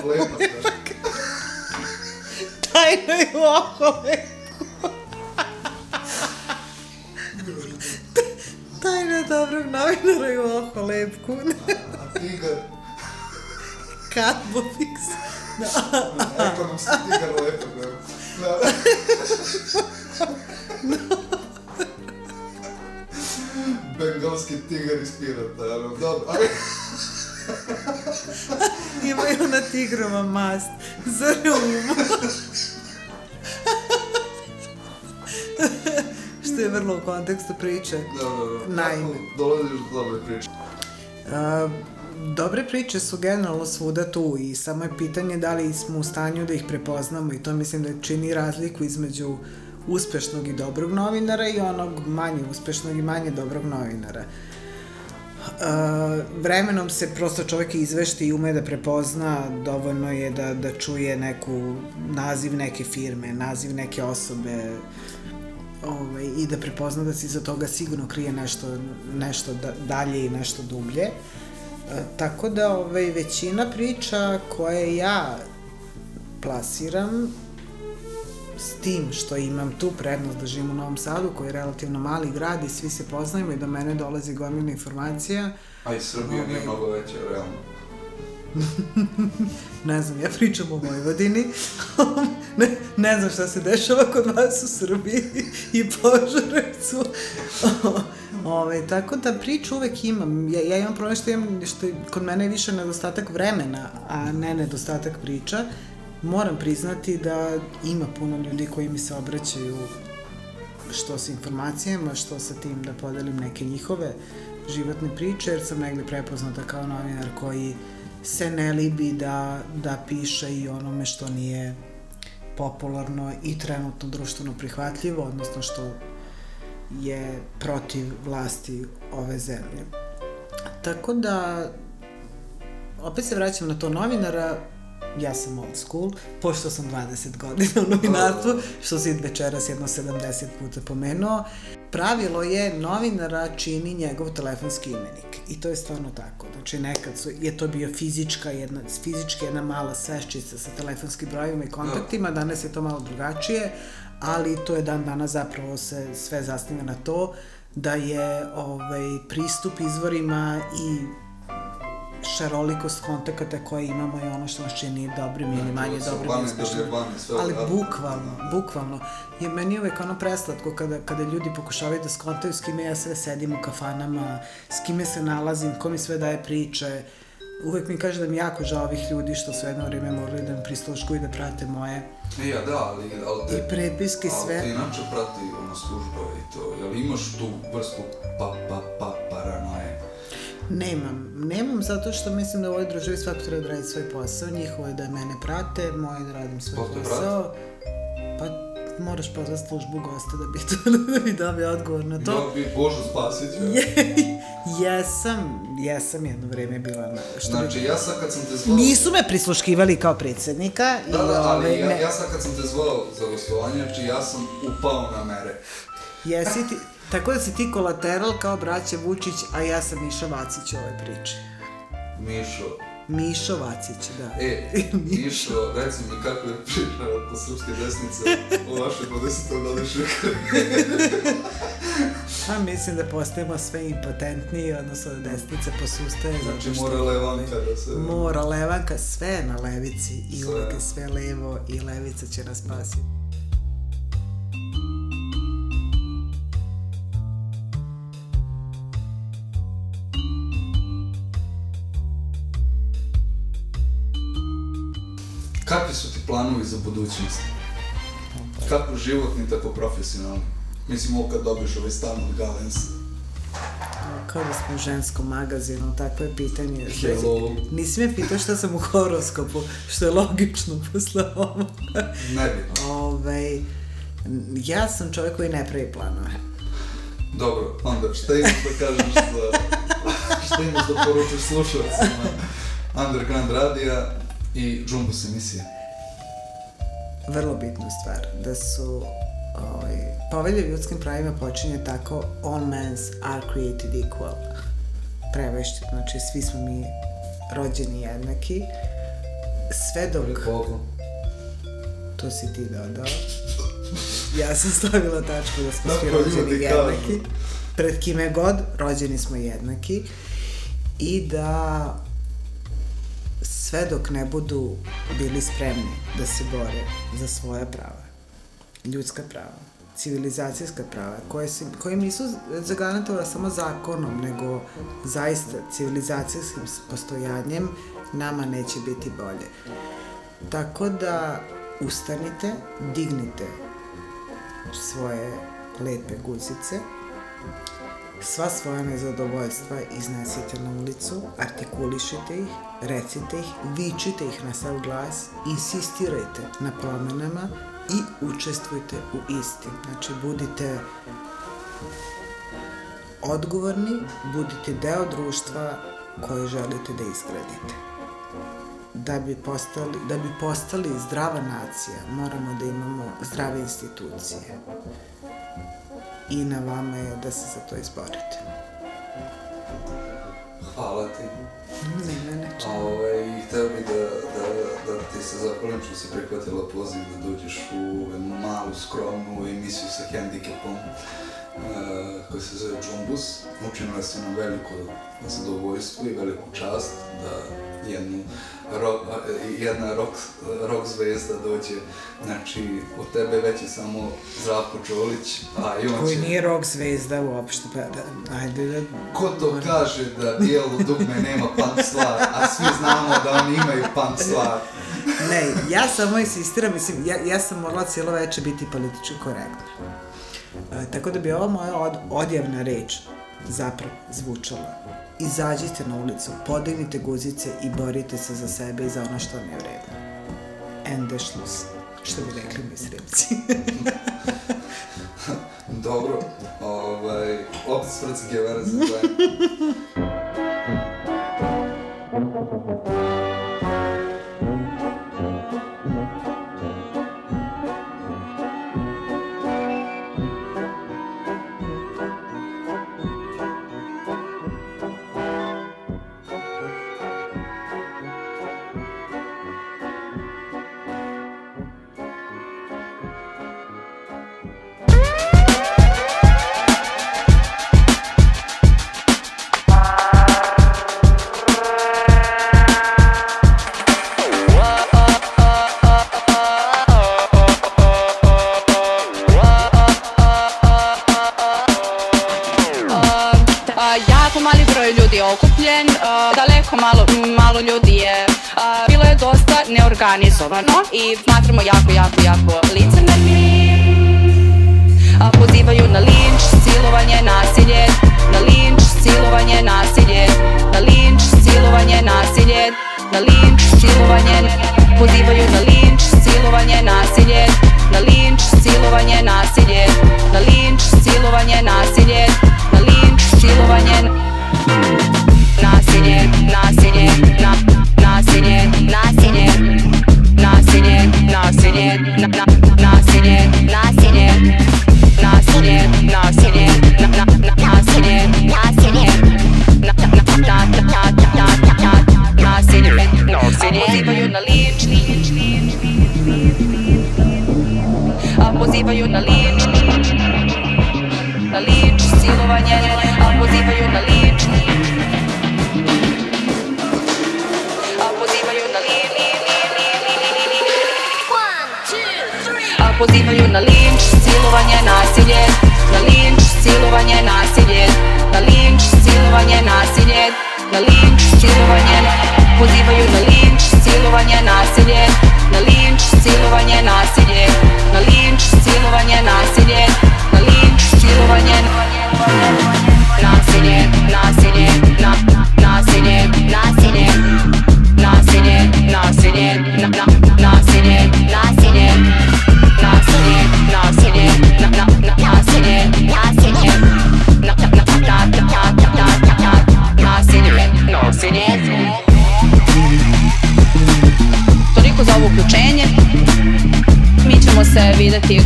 Lepa stvar. Tajno i oho lepo. Tajna dobrog novinara i oho lepku. A tigar, Carbofix. ekonomski tigar lepa. Da. Da. Bengalski tigar iz pirata, ono, dobro. Aj, Imaju na tigrova mast za rumu. Što je vrlo u kontekstu priče. dobro, Naime. kako dolaziš do dobre priče? A, dobre priče su generalno svuda tu i samo je pitanje da li smo u stanju da ih prepoznamo i to mislim da čini razliku između uspešnog i dobrog novinara i onog manje uspešnog i manje dobrog novinara. Uh, vremenom se prosto čovjek izvešti i ume da prepozna, dovoljno je da, da čuje neku naziv neke firme, naziv neke osobe ovaj, i da prepozna da se iza toga sigurno krije nešto, nešto da, dalje i nešto dublje. E, tako da ovaj, većina priča koje ja plasiram s tim što imam tu prednost da živim u Novom Sadu, koji je relativno mali grad i svi se poznajemo i do mene dolazi gomila informacija. A i Srbija nije mnogo veća, realno. ne znam, ja pričam o Vojvodini, ne, ne znam šta se dešava kod vas u Srbiji i Požarevcu. Ove, tako da priču uvek imam. Ja, ja imam problem što, imam, što kod mene je više nedostatak vremena, a ne nedostatak priča. Moram priznati da ima puno ljudi koji mi se obraćaju što sa informacijama, što sa tim da podelim neke njihove životne priče, jer sam negde prepoznata kao novinar koji se ne libi da, da piše i onome što nije popularno i trenutno društveno prihvatljivo, odnosno što je protiv vlasti ove zemlje. Tako da, opet se vraćam na to novinara, ja sam old school, pošto sam 20 godina u novinarstvu, što si večeras jedno 70 puta pomenuo, pravilo je novinara čini njegov telefonski imenik. I to je stvarno tako. Znači nekad su, je to bio fizička jedna, fizički jedna mala sveščica sa telefonskim brojevima i kontaktima, danas je to malo drugačije, ali to je dan dana zapravo se sve zasniva na to da je ovaj, pristup izvorima i šarolikost kontakata koje imamo i ono što nas čini dobrim ili manje dobrim i uspešnim. Ali bukvalno, bukvalno. Je meni uvek ono preslatko kada, kada ljudi pokušavaju da skontaju s kime ja sve sedim u kafanama, s kime se nalazim, ko mi sve daje priče. uvek mi kaže da mi jako žao ovih ljudi što su jedno vrijeme morali da mi prisluškuju i da prate moje E, ja, da, ali, ali te, I prepiske ali sve. te inače prati ono služba i to, jel imaš tu vrstu pa, pa, pa, paranoje? Nemam. Nemam zato što mislim da u ovoj državi svako treba da radi svoj posao. Njihovo je da mene prate, moje je da radim svoj te posao. Pa moraš pozvati službu gosta da bi, to, da bi dobio odgovor na to. Ja bi Božu Spasić, ja. jesam, jesam jedno vrijeme bila na... Što bi- Znači, ja sad kad sam te zvao... Nisu me prisluškivali kao predsjednika. Da, da, ali ovaj, ja, ne- ja sad kad sam te zvao za gostovanje, znači ja sam upao na mere. Jesi ti, tako da si ti kolateral kao braće Vučić, a ja sam Miša Vacić u ovoj priči. Mišo, Mišo Vacić, da. e, Mišo, reci mi kako je priča oko srpske desnice u vašoj 20. godišnjoj Pa mislim da postajemo sve impotentniji, odnosno da desnica posustaje. zato Znači što- mora levanka da se... Mora levanka, sve na levici i Sve. uvijek je sve levo i levica će nas spasiti. Kakvi su ti planovi za budućnost? Kako životni, tako profesionalni? Mislim, ovo kad dobiješ ovaj stan od Galens. Kao da smo u ženskom magazinu, takvo je pitanje. Hello. Nisi me pitao šta sam u horoskopu, što je logično posle ovoga. Nebitno. Ovaj, ja sam čovjek koji ne pravi planove. Dobro, onda šta imaš da kažeš za... šta imaš da poručiš slušalcima Underground radija i Jumbus emisije? vrlo bitnu stvar, da su ovaj, povelje ljudskim pravima počinje tako all mens are created equal. Prevešće, znači svi smo mi rođeni jednaki. Sve dok... To si ti dodao. Ja sam stavila tačku da smo svi rođeni jednaki. Pred kime god, rođeni smo jednaki. I da sve dok ne budu bili spremni da se bore za svoja prava, ljudska prava, civilizacijska prava, koje, se, koje nisu zagarantovana samo zakonom, nego zaista civilizacijskim postojanjem nama neće biti bolje. Tako da ustanite, dignite svoje lepe guzice, sva svoja nezadovoljstva iznesite na ulicu, artikulišite ih, recite ih, vičite ih na sav glas, insistirajte na promenama i učestvujte u istim. Znači, budite odgovorni, budite deo društva koje želite da izgradite. Da bi, postali, da bi postali zdrava nacija, moramo da imamo zdrave institucije i na vama je da se za to izborite. Hvala ti. Ne, ne, ne. A ovaj, i hteo bi da, da, da ti se zahvalim što si prihvatila poziv da dođeš u malu, skromnu emisiju sa hendikepom uh, koja se zove Džumbus. Učinila si nam veliko zadovoljstvo i veliku čast da jednu rock, jedna rock, rock zvezda dođe. Znači, od tebe već je samo Zdravko Čolić, a i on Koji će... nije rock zvezda uopšte, pa da, ajde da... Ko to kaže da bijelo dugme nema punk stvar, a svi znamo da oni imaju punk stvar. Ne, ja samo insistiram, mislim, ja, ja sam morala cijelo večer biti politički korektna. E, tako da bi ova moja od, odjavna reč zapravo zvučala. Izađite na ulicu, podignite guzice i borite se za sebe i za ono što vam je vredno. Ende šlus, što bi rekli mi sremci. Dobro, ovaj, opet Svrc Gevara za kraj. leave. Na linč, silovanje, pozivaju na linč, silovanje, nasilje, na linč, silovanje, nasilje, na linč, silovanje, nasilje, na linč, silovanje, nasilje,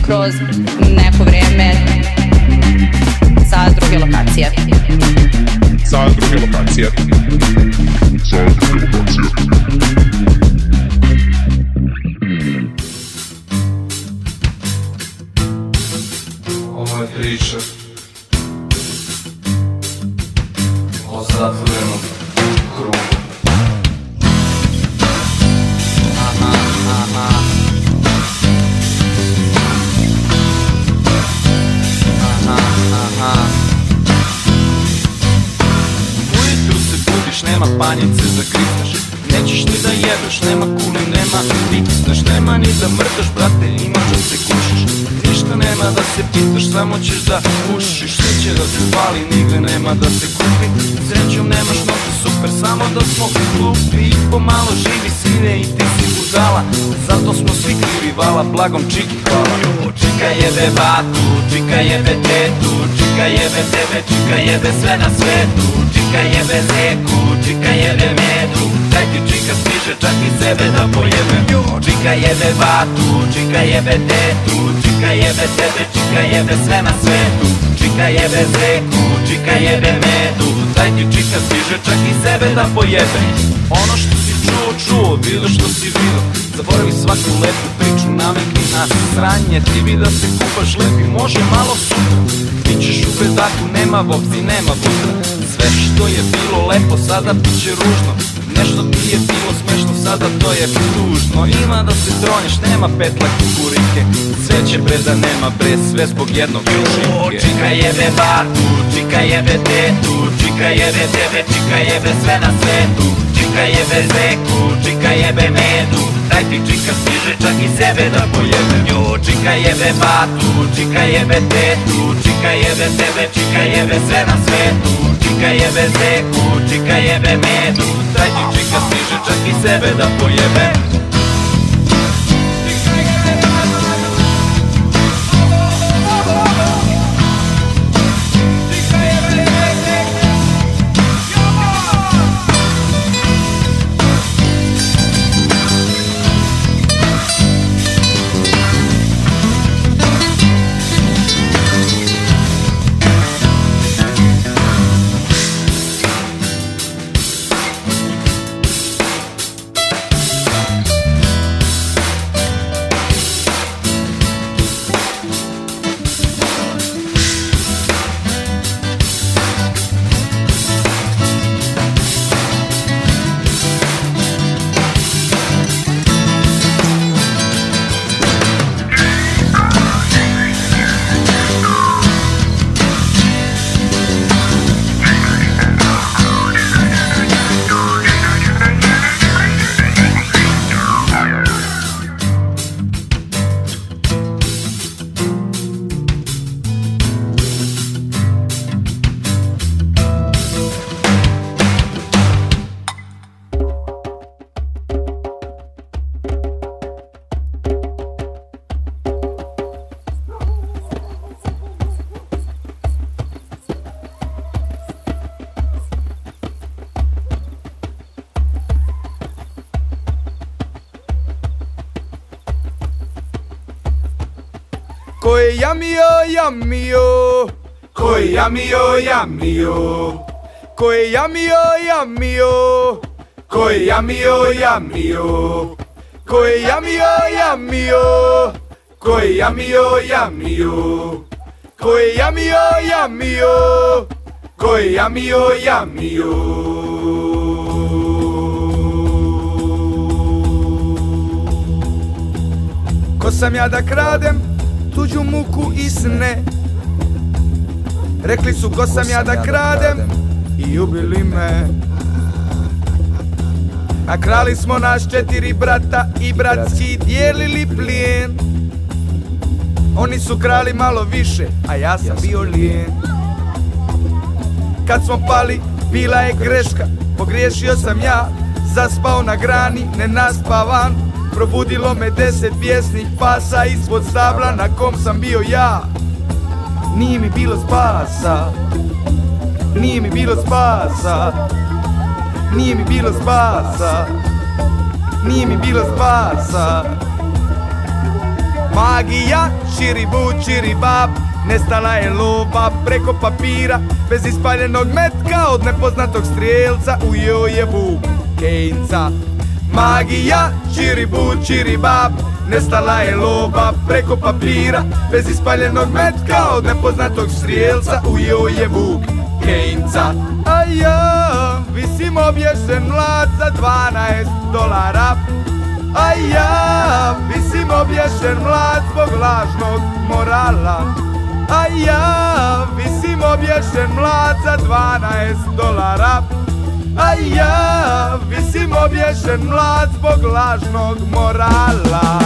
kroz neko vreme sa druge lokacije. Sa druge lokacije. Jebe sve na svetu. Čika jebe zeku, čika jebe medu. Daj ti čika stiže čak i sebe da pojebe. Čika jebe batu, čika jebe tetu. Čika jebe tebe, čika jebe sve na svetu. Čika jebe zeku, čika jebe medu. Daj ti čika stiže čak i sebe da pojebe. Ono što si čuo, čuo, vidio što si vidio Zaboravi svaku lepu priču, navikni na sranje Ti bi da se kupaš lepi, može malo sutra. Ti ćeš u bedaku, nema vopsi, nema butra Sve što je bilo lepo, sada bit će ružno. Nešto ti je bilo smešno, sada to je tužno. Ima da se tronješ, nema petla kukurike. Sve će bre da nema bre, sve zbog jednog jušike Čika jebe batu, čika jebe tetu Čika jebe tebe, čika jebe sve na svetu. Čika jebe zeku, čika jebe medu Daj ti čika stiže čak i sebe da pojebe Nju čika jebe batu, čika jebe tetu Čika jebe tebe, čika jebe sve na svetu. Čika jebe zeku, čika jebe medu. Daj ti čika stiže čak i sebe da pojebe yummy oh yummy oh Koi yummy oh yummy oh Koi yummy oh yummy oh Koi yummy oh yummy oh Koi yummy oh yummy oh Koi yummy oh yummy oh Koi yummy oh yummy oh Koi yummy oh yummy oh Cosa mi ha da credere? Tuđu muku i sne. Rekli su ko sam ja da kradem? i ubili me. A krali smo naš četiri brata i bratski dijelili plijen. Oni su krali malo više, a ja sam bio lijen. Kad smo pali, bila je greška. Pogriješio sam ja, zaspao na grani, nenaspavan Probudilo me deset pjesnih pasa ispod stabla na kom sam bio ja. Nije mi bilo spasa. Nije mi bilo spasa. Nije mi bilo spasa. Nije mi bilo spasa. Magija, širi bu, širi bab Nestala je lova preko papira Bez ispaljenog metka od nepoznatog strijelca je vuk Kejnca Magija, čiri bu, čiri bab Nestala je lova preko papira Bez ispaljenog metka od nepoznatog strijelca Ujeo je vuk Kejnca A ja visim obješen mlad za 12 dolara. A ja visim obješen mlad zbog lažnog morala. A ja visim obješen mlad za 12 dolara A ja visim obješen mlad zbog lažnog morala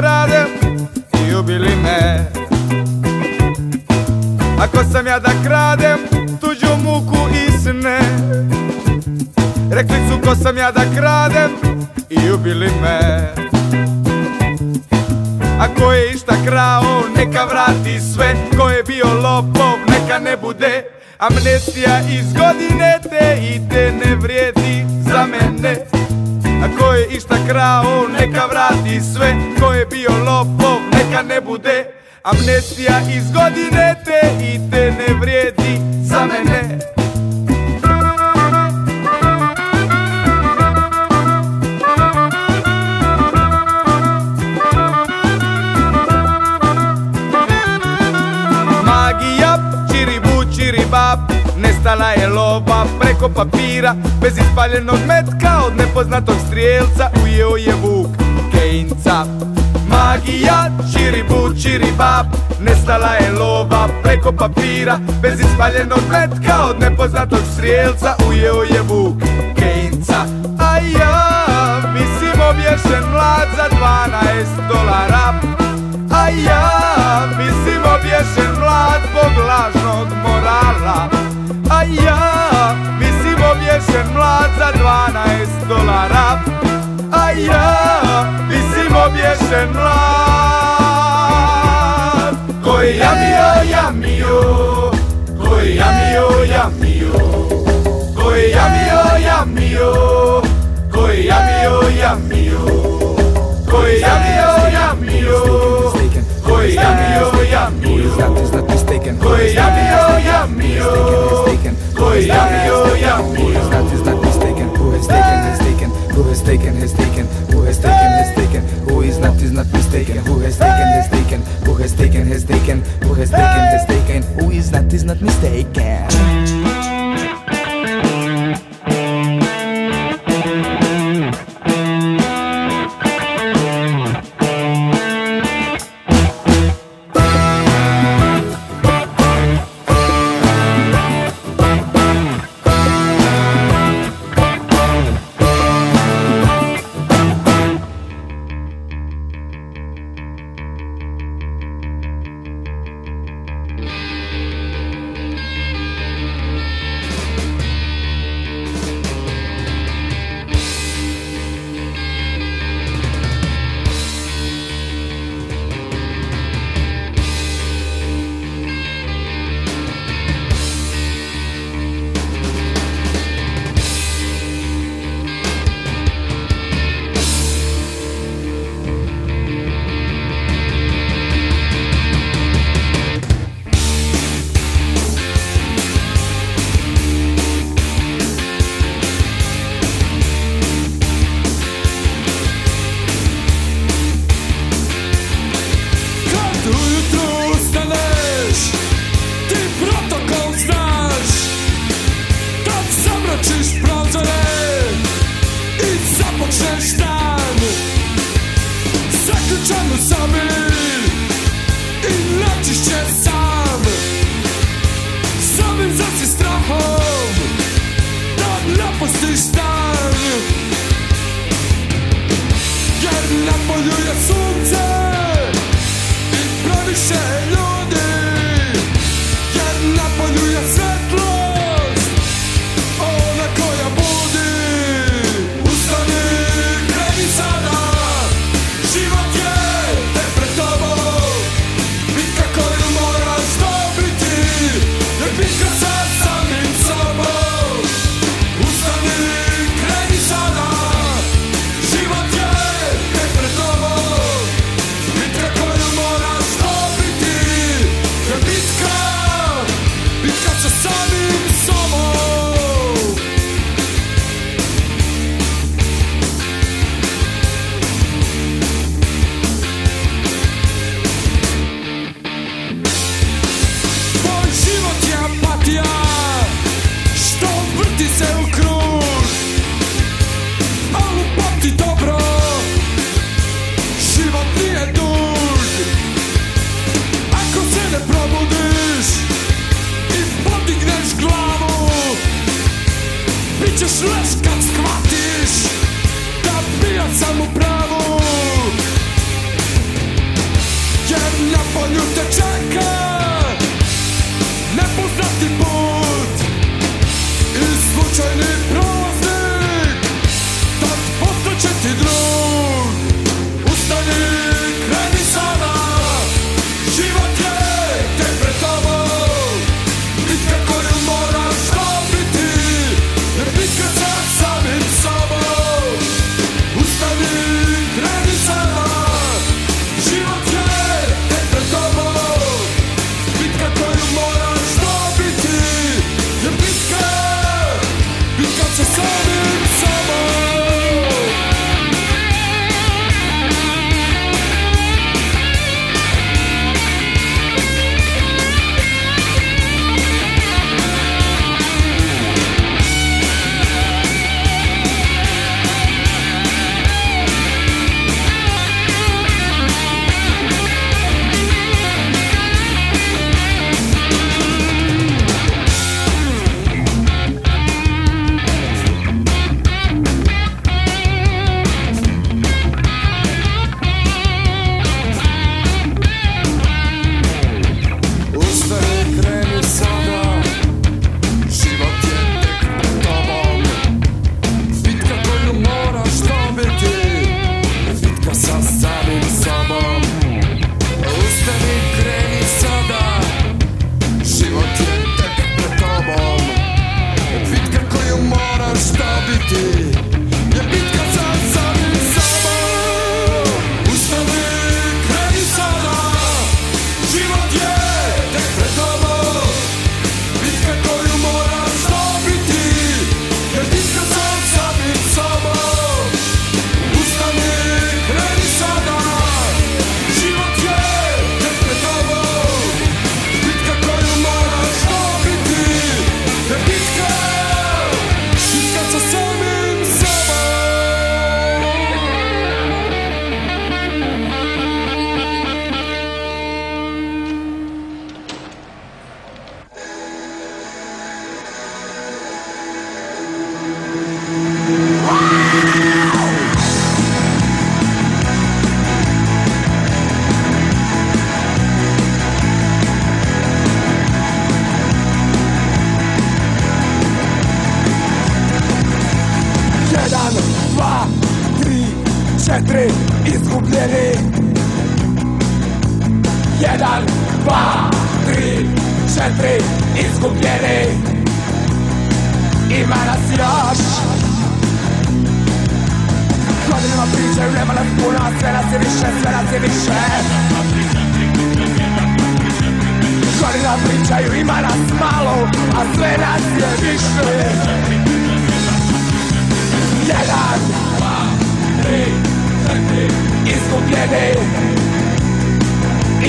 crowded preko papira Bez ispaljenog metka od nepoznatog strijelca Ujeo je vuk Kejnca Magija, čiri bu, čiri bab Nestala je lova preko papira Bez ispaljenog metka od nepoznatog strijelca Ujeo je vuk Kejnca A ja mislim obješen mlad za 12 dolara. A ja mislim obješen mlad zbog lažnog morala. A ja obješen mlad za 12 dolara A ja mislim obješen mlad Koji jamio, jamio Koji jamio, jamio Koji jamio, jamio Koji jamio, jamio Koji jamio, jamio Koji jamio, jamio Koji jamio, jamio Koji jamio, jamio Who has taken? Has taken, who has taken? Has taken, who has taken? Has taken, who is not is not mistaken, who has taken? Has taken, who has taken? Has taken, who has taken? Has taken, who is not is not mistaken.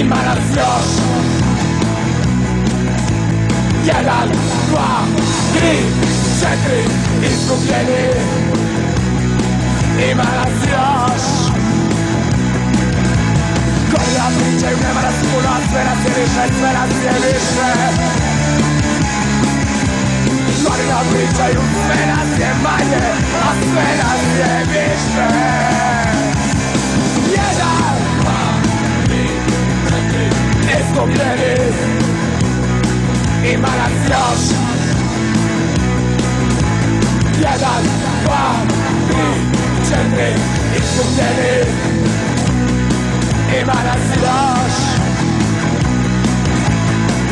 παραθυρός. Γέλαν παγκρί ψέκρι εις που βγαίνει Είμαι αλαθρός Κόλλα βρήκε μια μέρα σπουδάς με να στηρίζεις με να στηρίζεις Μόλι να βρήκε η ουφένα σε μάγε ασφένα σε μίσες pokrewnych Emanacja Jeden, dwa, trzy, cztery i pokrewnych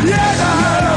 Jeden,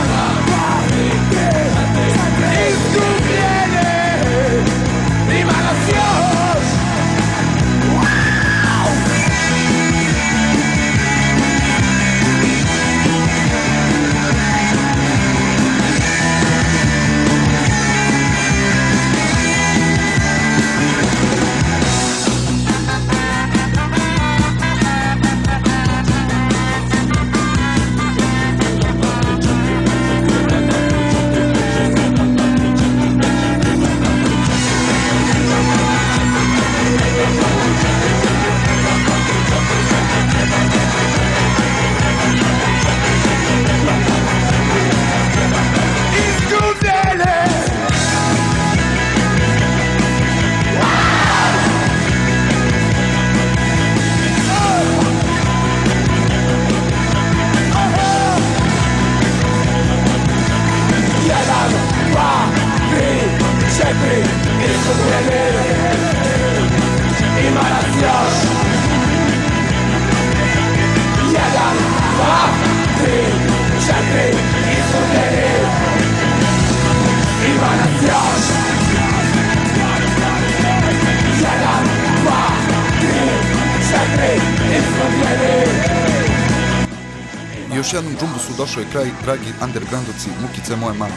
došao je kraj, dragi undergroundoci, mukice moje mame.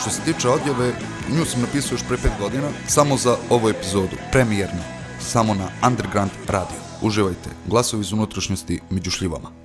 Što se tiče odjave, nju sam napisao još pre pet godina, samo za ovu epizodu, premijerno, samo na Underground Radio. Uživajte, glasovi iz unutrašnjosti među šljivama.